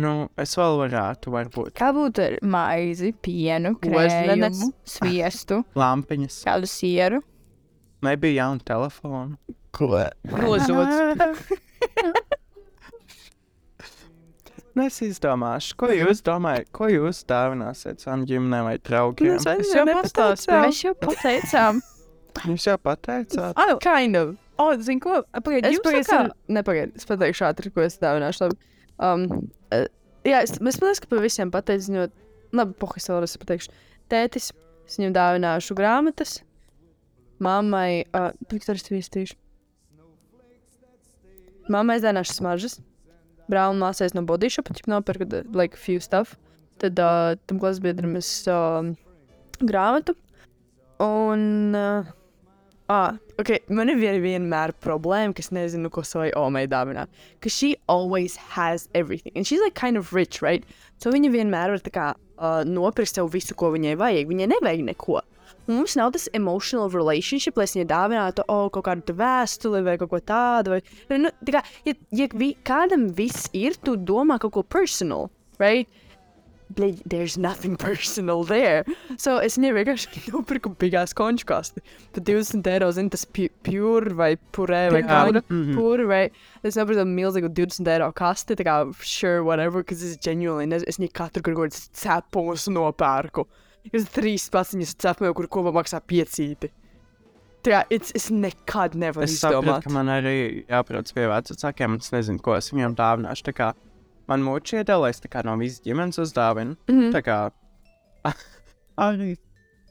Nu, es vēl varētu, varbūt, Kā būtu ar maizi, pienu, krējumu, sviestu, lampiņas. kādu sieru? Nebija jauna telefona. Ko? Nozots. Nu, es izdomāšu, ko jūs domājat, ko jūs dāvināsiet savam ģimenēm vai draugiem. Es Es jau pastāstīju. Mēs jau pateicām. Jūs jau pateicāt, Ah, Kind of. O, zini ko? Pagaid, Es jūs pagaidzi, sakāt? nepagaidu, es pateikšu ātri, ko es dāvināšu. Labi. Um, uh, jā, es, es pateikšu, ka par visiem pateicu, jo, labi, pohis vēlreiz pateikšu. Tētis, es viņam dāvināšu grāmatas, mammai, uh, Viktoris Vistīšu. Mammai es dāvināšu smaržas, brālim māsais no body shop, ķip nopirku, like, few stuff. Tad uh, tam klases biedram es uh, grāmatu. Un, uh, Ah, okay. Man ir vien, vienmēr problēma, ka es nezinu, ko savai omai dāvināt. Because she always has everything. And she's like kind of rich, right? So viņa vienmēr var kā uh, nopirkt sev visu, ko viņai vajag. Viņai nevajag neko. Un mums nav tas emotional relationship, lai es viņai dāvinātu oh, kaut kādu vēstuli vai kaut ko tādu. Vai, nu, tā kā, ja, ja vi, kādam viss ir, tu domā kaut ko personal, right? There's nothing personal there. So es nevienkārši nopirku bigās konču kasti. Tad 20 eiro, zinu, tas pu- pure vai purē vai kā. Pure, mhm. Pure vai. Es nopirku milzīgu 20 eiro kasti, tā kā sure, whatever, kas es genuinely nezinu. Es viņai katru kaut kādas cepumus nopērku. Es trīs pasiņas cepumiem, kur kopā maksā piecīti. Tā kā it's, es nekad nevaru es saprotu, izdomāt. ka man arī jāprot pie vecākiem, es nezinu, ko es viņiem dāvināšu. Man mūči iedalās, no visas ģimenes uzdāvinu. Mhm. Tā kā arī.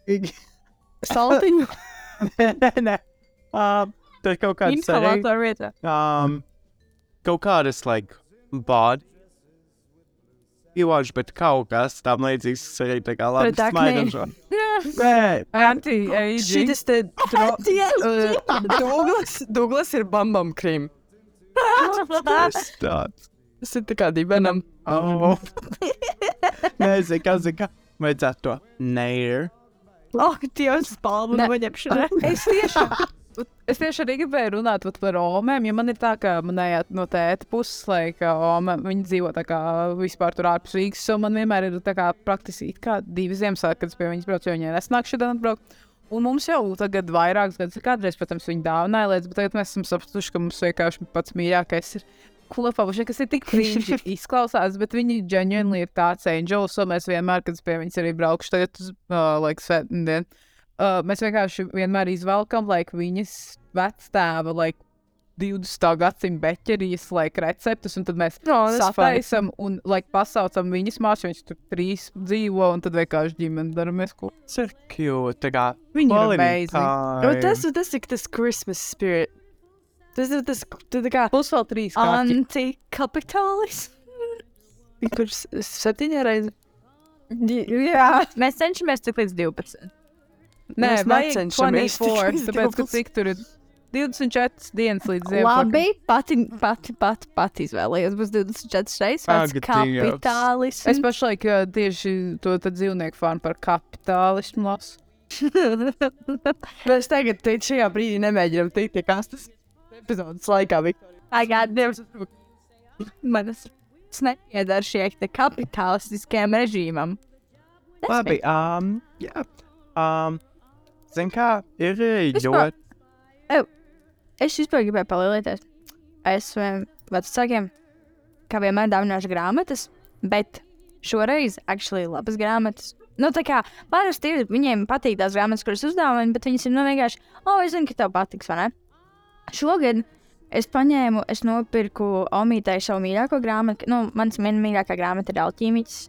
Saltiņu. nē, nē. Um, tur kaut kāds arī. Um, kaut kādas, like, body. Iloģis, bet kaut kas tam līdzīgs arī tā kā labi smaidošo. Nē, Anti-aging. Šis te Douglas, Douglas ir bambam krīm. tas tāds. Tas ir tā kā dibenam. Oh. Nezinu, kas ir. Vajadzētu to neir. Oh, Dievs, palmu noņemšana. Es tieši, es tieši arī gribēju runāt par omēm, jo man ir tā, ka manējā no tēta puses, lai ka oma, viņi dzīvo tā kā vispār tur ārpus Rīgas, un man vienmēr ir tā kā praktiski it kā divi Ziemassvētki, kad es pie viņas braucu, jo viņai nesnāk šodien atbraukt. Un mums jau tagad vairākas gadus, kādreiz, protams, viņi dāvināja lietas, bet tagad mēs esam sapratuši, ka mums vienkārši pats mīļākais ir Kulapauši, kas ir tik krīņķi izklausās, bet viņi genuinely ir tāds angels, un mēs vienmēr, kad es pie viņas arī braukšu tagad uz, uh, like, svētdien, uh, mēs vienkārši vienmēr izvelkam, like, viņas vectēva, like, 20. gadsimta beķerijas, like, receptus, un tad mēs No, sataisam un, like, pasaucam viņas māsu, viņas tur trīs dzīvo, un tad vienkārši ģimene daramies, ko Tas ir cute. Tā kā viņi ir amazing. Nu, tas, tas ir tas Christmas spirit. Tas ir tas, tā kā Plus vēl trīs kaķi. Antikapitālis. kurš septiņā reizē. Jā. Mēs cenšamies tik līdz 12. Nē, Mēs necenšamies 24, tikai tāpēc, ka cik tur ir 24 dienas līdz Ziemassvētkiem. Labi, pati, pati, pati, pati izvēlējos. Būs 24 reizes vārds Dievs. kapitālis. Es pašlaik ā, tieši to tad dzīvnieku fanu par kapitālismu lasu. Mēs tagad šajā brīdī nemēģinām teikt, kas tas epizodes laikā bija. I got Manas. Tas nepiedara šiem kapitalistiskajam režīmam. Labi, um, jā. Um, Zin kā, ir Vispār- ļoti. Es vispār gribēju palielināties. Es saviem vecākiem, kā vienmēr, dāvināšu grāmatas, bet šoreiz actually labas grāmatas. Nu, tā kā parasti viņiem patīk tās grāmatas, kuras uzdāvina, bet viņas ir nu, vienkārši, oh, es zinu, ka tev patiks, vai ne? Šogad es paņēmu, es nopirku Omītai savu mīļāko grāmatu. Nu, mans mīļākā grāmata ir Alķīmiķis.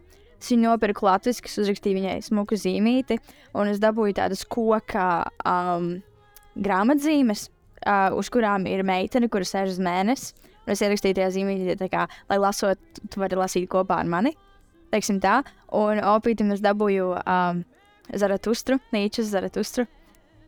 Es viņu nopirku latviešu, kas uzrakstīja viņai smuku zīmīti, un es dabūju tādas koka um, grāmatzīmes, uh, uz kurām ir meitene, kuras sēž uz mēnesi. Un es ierakstīju tajā zīmītī, tā kā, lai lasot, tu vari lasīt kopā ar mani. Teiksim tā. Un opītam es dabūju um, Zaratustru, Nīčas Zaratustru.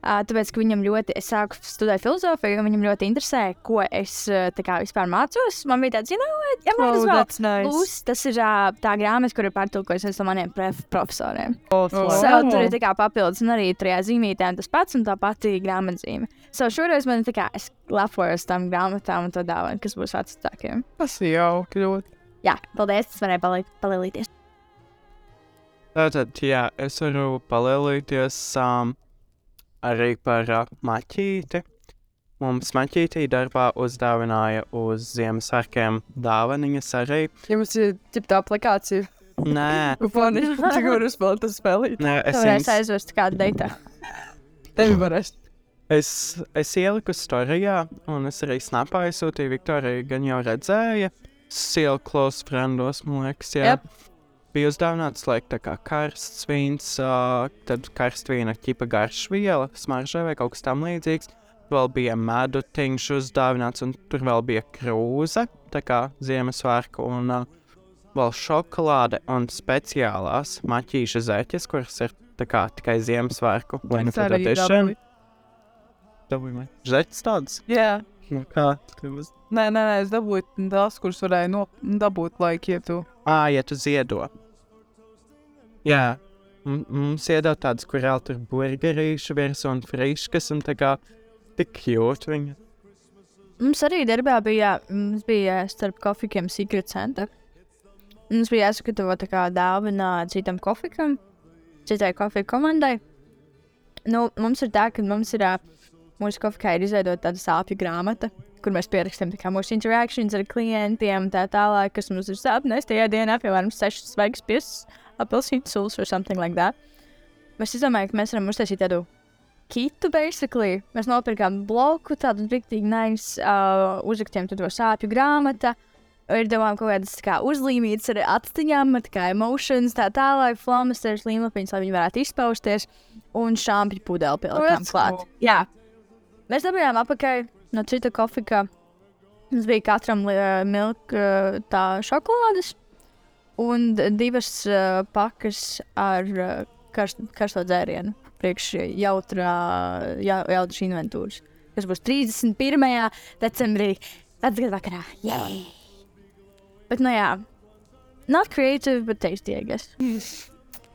Tāpēc, ka viņam ļoti, es sāku studēt filozofiju, un viņam ļoti interesē, ko es kā vispār mācos. Man bija tāds, what, ja man tas vēl that's nice. Plus, tas ir tā grāmata, kur ir pārtulkojusies no maniem profesoriem. Oh, Oh. So, tur ir tā kā papildus, un arī tajā zīmītē tas pats, un tā pati grāmatzīme. So, šoreiz man ir tā kā, es lepojos tam grāmatām un to dāvanu, kas būs vecākiem. Tas ir jauki ļoti. Jā, paldies, tas varēja pali palielīties. Tātad, jā, es varu palielīties um, arī par uh, maķīti. Mums maķītī darbā uzdāvināja uz Ziemassvētkiem dāvaniņas arī. Jums ir ģipta aplikācija. Nē, cik var uzspēlēt tas spēlīt. nē es, Es varēšu jums, aizvest kādu deitu. Tevi varēs. es, es ieliku storijā, un es arī snapā aizsūtīju Viktoriju, gan jau redzēja. Seal close friendos, man liekas, jā. Jep. Bija uzdāvināts, lai tā kā karsts vīns, uh, tad karstvīna ķipa garšviela, smaržai vai kaut kas tam līdzīgs. Vēl bija medu tingš uzdāvināts, un tur vēl bija krūze, tā kā Ziemassvētku, un uh, vēl šokolāde un speciālās maķīša zeķes, kuras ir kā tikai Ziemassvētku. Dabūju, vai? Zeķes tādas? Jā. Nu, kā? Tu uz... Nē, nē, nē, es dabūju tās, kuras varēju no, dabūt, lai ietu. Ā, ja tu ziedo. Jā. Mums iedod tādas, kur vēl tur burgerīšu virsū un friškas, un tā kā tik jūt viņa. Mums arī darbā bija, mums bija starp kofikiem Secret Santa. Mums bija jāsagatavo tā kā dāvana citam kofikam, citai kofiju komandai. Nu, mums ir tā, ka mums ir, mūsu kofikā ir izveidota tāda sāpju grāmata, kur mēs pierakstām mūsu interakcijas ar klientiem, tā tālāk, kas mums ir sāpnēs tajā dienā, piemēram, sešas svaigas piesas, apelsīnu sulas or something like that. Mēs izdomājām, ka mēs varam uztaisīt tādu kitu, basically. Mēs nopirkām bloku, tādu rīktīgi nice, uh, uzrakstījām to sāpju grāmatu. Ir domājām, kaut kādas kā uzlīmītas ar atstiņām, kā emotions, tā tālāk, flomasters, līmlapiņas, lai viņi varētu izpausties, un šāpju pudeli pielikām klāt. cool. Jā. Mēs dabūjām apakaļ no cita kofika. Mums bija katram uh, milk uh, tā šokolādes un divas uh, pakas ar uh, karst, karsto dzērienu. Priekš jautrā, jā, jautras inventūras. Tas būs 31. decembrī, vecgada vakarā. Yay! Bet, nu jā, not creative, but tasty, I guess.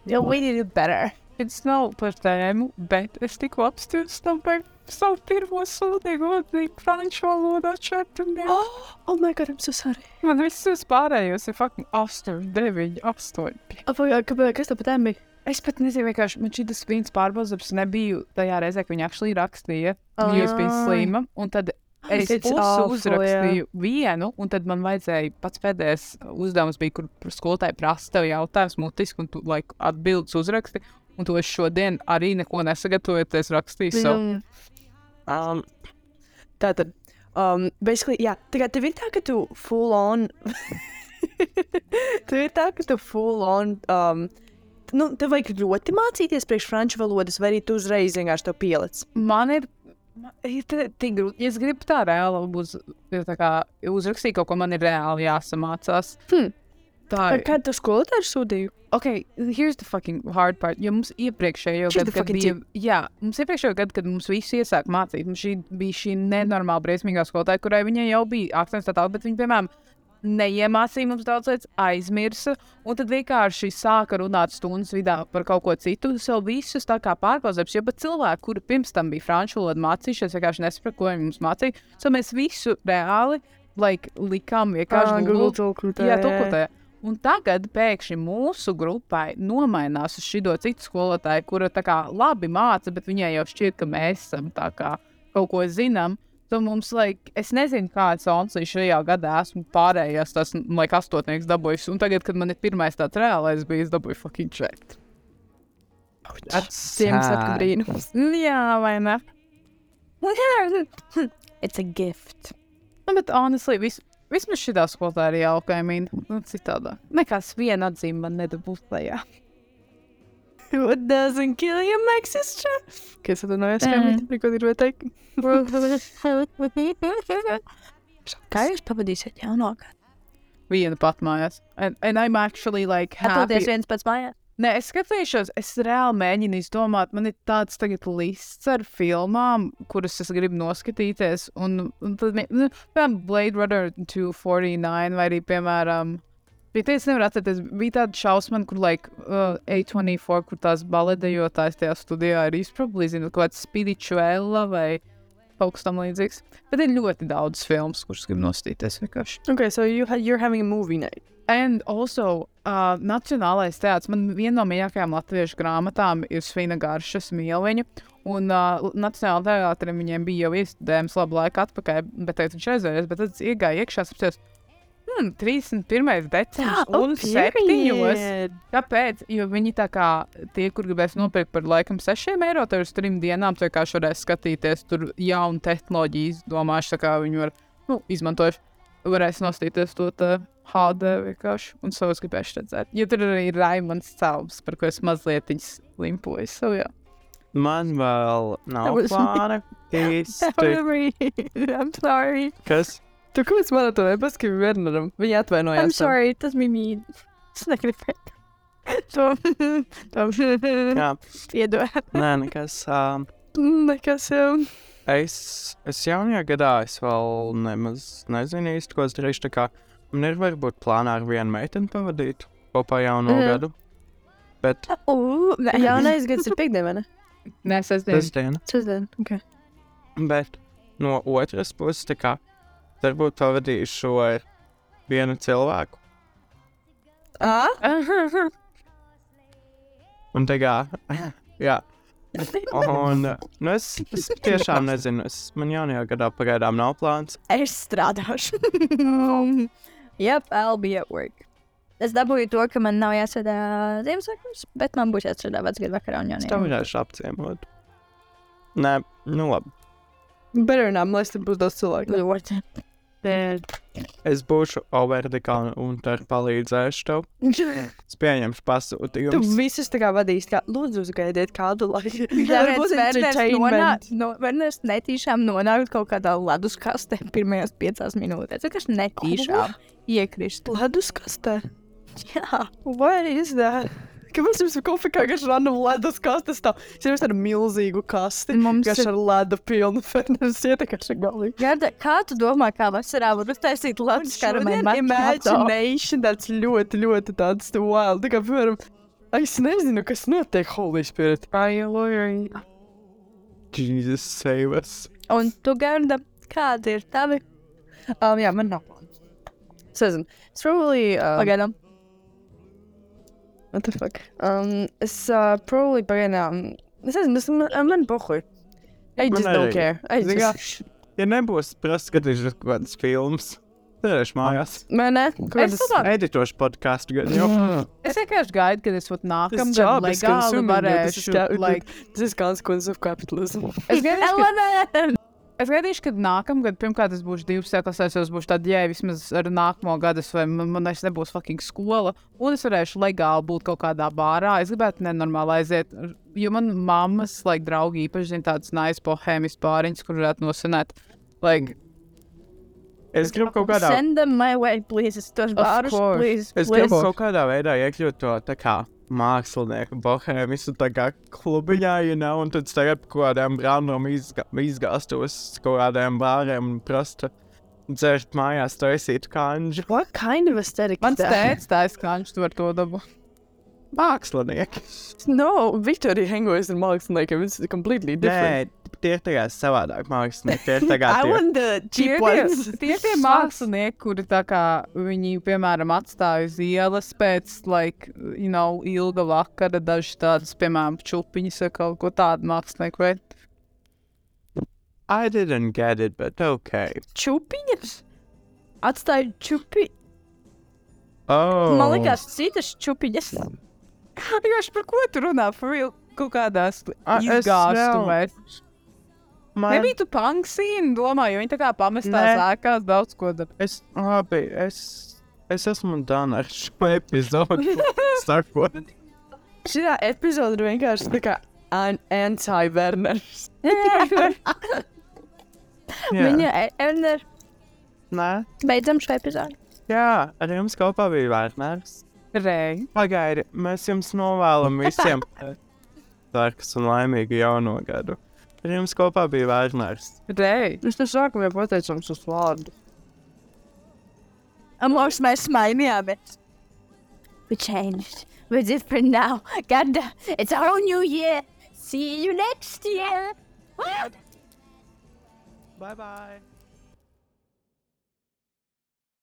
Yeah, we did it better. It's nav par tēmu, bet es tikko apstājos tam par savu pirmo sūdzīgu atzīmi franču valodā četriem. Oh, oh my god, I'm so sorry. Man visus pārējos ir fucking 8, 9, 8. Apagaid, kāpēc, kas tev pat tēm bija? Es pat nezinu, vienkārši man šis viens pārbaudījums nebija tajā reizē, kad viņi actually rakstīja, jo es biju slima. Un tad es awful, uzrakstīju vienu, un tad man vajadzēja pats pēdējais uzdevums, bija, kur par skolotāju prasa tev jautājumus mutiski, un tu like, atbildes uzraksti. Un to es šodien arī neko nesagatavoju, tad es rakstīju savu. Mm. Um, Tātad, um, basically, jā, tā kā tev ir tā, ka tu full on. tev ir tā, ka tu full on. Um, nu, tev vajag ļoti mācīties priekš franču valodas, vai arī tu uzreiz vienkārši to pielic. Man ir. man Ir tik grūti. Es gribu tā reāli uz, ja tā kā, uzrakstīt kaut ko, man ir reāli jāsamācās. Hmm. Tā ir. Kādu skolotāju sūdīju? Ok, here's the fucking hard part. Jo mums iepriekšējo gadu, kad bija, jā, mums iepriekšējo gadu, kad mums visi iesāka mācīt, mums šī bija šī nenormāli briesmīgā skolotāja, kurai viņai jau bija akcents tā tālāk, bet viņa, piemēram, neiemācīja mums daudz lietas, aizmirsa, un tad vienkārši sāka runāt stundas vidā par kaut ko citu. Tas jau visus tā kā pārpauzēs, jo pat cilvēki, kuri pirms tam bija franču valodu mācījušies, vienkārši nesaprata, ko viņi mums mācīja. So mēs visu reāli like, likām vienkārši tulkotē. Jā, tulkotē. Un tagad pēkšņi mūsu grupai nomainās uz šito citu skolotāju, kura tā kā labi māca, bet viņai jau šķiet, ka mēs esam tā kā kaut ko zinām. Tad mums, like, es nezinu, kāds ansīs šajā gadā esmu pārējās, tas, like, astotnieks dabūjis. Un tagad, kad man ir pirmais tāds reālais, bija, es dabūju fucking četri. Ziemassvētku brīnums. Jā, vai ne? It's a gift. Nu, bet, honestly, vis, vismaz šī skolotāja ir jauka, I mean, nu, citādā. Nekas viena atzīme man nedabūs tajā. What doesn't kill you makes you strong. Kas atvainojas, kā Mm. viņi neko gribēja teikt? Kā jūs pavadīsiet jaunā gadu? Viena pat mājās. And, and I'm actually like happy. Atpūties viens pats mājās. Nē, es skatīšos, es reāli mēģinu izdomāt. Man ir tāds tagad lists ar filmām, kuras es gribu noskatīties. Un, un tad, nu, piemēram, Blade Runner 249 vai arī, piemēram, bija tāds, nevar atcerēties, bija tāda šausmana, kur, like, uh, A24, kur tās baledējotājs tajā studijā ir izprobabli, zinu, kaut kāds spirituela vai kaut kas tam līdzīgs. Bet ir ļoti daudz filmas, kuras gribu noskatīties vienkārši. Okay, so you ha you're having a movie night. And also, uh, Nacionālais teātris. Man viena no mīļākajām latviešu grāmatām ir Svina Garšas mīlviņa. Un uh, Nacionālajā teātrī viņiem bija jau iestudējums labu laiku atpakaļ, bet tagad viņš aizvēries. Bet tad es iegāju iekšā, apstāties, hmm, 31. decembris un 7. Kāpēc? Jo viņi tā kā tie, kur gribēs nopirkt par laikam 6 eiro, tad uz trim dienām tu vienkārši varēs skatīties tur jaunu tehnoloģiju, izdomāšu, tā kā viņi var nu, izmantojuši. Varēs nostīties to tā HD vienkārši un savus gribēšu redzēt. Jo tur arī ir Raimons Celms, par ko es mazliet limpoju. So, jā. Man vēl nav That was me. plāna īsti. I'm sorry. Kas? Tu kāpēc man to nepaskatīji Werneram? Viņa atvainojās. I'm sorry. Tas bija mīļi. Es negribēju. To, to Jā, iedod. nē, nekas. Um, Nekas jau. Es, es jaunajā gadā es vēl nemaz nezinu īsti, ko es darīšu. Tā kā man ir varbūt plānā ar vienu meiteni pavadīt kopā jauno Mhm. gadu. Bet Uh, Jaunais gads ir piekdiena, vai ne? Nē, sestdien. sestdiena. Sestdien. Okay. Bet no otras puses, tā kā varbūt pavadīšu ar vienu cilvēku. Ah? Un tā kā, jā. Un nu es, es tiešām nezinu, es, man jaunajā gadā pagaidām nav plāns. Es strādāšu. yep, I'll be at work. Es dabūju to, ka man nav jāsēdā Ziemassvētkos, bet man būs jāstrādā vecgadu vakarā un Es tev jaunajā. varēšu apciemot. Nē, nu labi. Better not, lai tur būs daudz cilvēku. Ļoti. Es būšu overdikā un tur palīdzēšu tev. Es pieņemšu Tu pasūtījumus. visus tā kā vadīsi, kā lūdzu uzgaidiet kādu laiku. Tāpēc Werners entertainment. no- Werners netīšām nonāk kaut kādā ledus kastē pirmajās piecās minūtēs. Tas netīšām iekrist. Ledus kastē. Jā. What is that? Kāpēc jums ir kā garš random ledus kastes stāv? Es jau tādu milzīgu kasti. Mums Garš ir- ar ledu pilnu fernes ietekaši galīgi. Garda, kā tu domā, kā vasarā var uztaisīt ledus karamelu imagination tāds ļoti, ļoti tāds wild. Tā kā, piemēram, es nezinu, kas notiek Holy Spirit. Jesus save us. Un tu, Garda, kādi ir tavi? Um, jā, man nav plāns. Es nezinu. Es probably... Um, Pagaidām. What the fuck? Um, es uh, probably pagaidām... Es nezinu, tas man, man pohuj. I Man just don't arī. care. I just... Ja nebūs prasa skatīties kaut kādas filmas, tad es mājās. Man ne? Es Kādas... saprotu. Editošu podkāstu gan jau. Es vienkārši gaidu, kad es vat nākamā This job gada is legāli consuming you. This is varēšu. This is consequence of capitalism. es gaidīšu, ka! Es gaidīšu, ka nākamā gada, pirmkārt, es būšu divas klasēs, es būšu tāda, ja vismaz ar nākamo gadu, vai man, man es nebūs fucking skola, un es varēšu legāli būt kaut kādā bārā. Es gribētu nenormāli aiziet, jo man mammas, like, draugi īpaši zina tādas nice bohēmis bāriņas, kur varētu nosinēt. Like, Es gribu kaut kādā, Send them my way, please. Es tos bārus, course. please. es please. gribu kaut kādā veidā iekļūt to tā kā mākslinieku bohēmisu tā kā klubiņā, you know, un tad tagad kaut kādiem random izga izgāstos kaut kādiem bāriem un prasta dzert mājās taisīt kanģu. What kind of aesthetic mans tēvs tā izskanš, tu var to dabu. Mākslinieki. No, Victoria hangojas ar māksliniekiem. It's completely different. Nē, tie ir tagad savādāk mākslinieki. Tie ir tagad I tie. Tie tie- tie mākslinieki, kuri tā kā viņi, piemēram, atstāja uz ielas pēc, like, you know, ilga vakara, daži tādas, piemēram, čupiņas vai kaut ko tādu mākslinieku, vai? I didn't get it, but okay. Čupiņas. Atstāju čupi. Oh. Man liekas, citas čupiņas. Vienkārši par ko tu runā? For real, kaut es izgāstumēs. Man, Nebija tu panksīni, domāju, jo viņi tā kā pamestās Nē. ēkās daudz ko dara. es, labi, es, es esmu done ar šo epizodu. Sakot. Šī epizode ir vienkārši tā kā an anti-Werners. Jā. Viņa ir. Nē, Beidzam šo epizodi. jā, ar jums kopā bija Vērners. Rei. Pagaidi, mēs jums novēlam visiem dārgas un laimīgu jauno gadu. Ar jums kopā bija Vērners. Rei. Es te sāku jau pateicams uz vārdu. Amors, mēs mainījāmies. We changed. We're different now. Gada, it's our own new year. See you next year. Bye bye!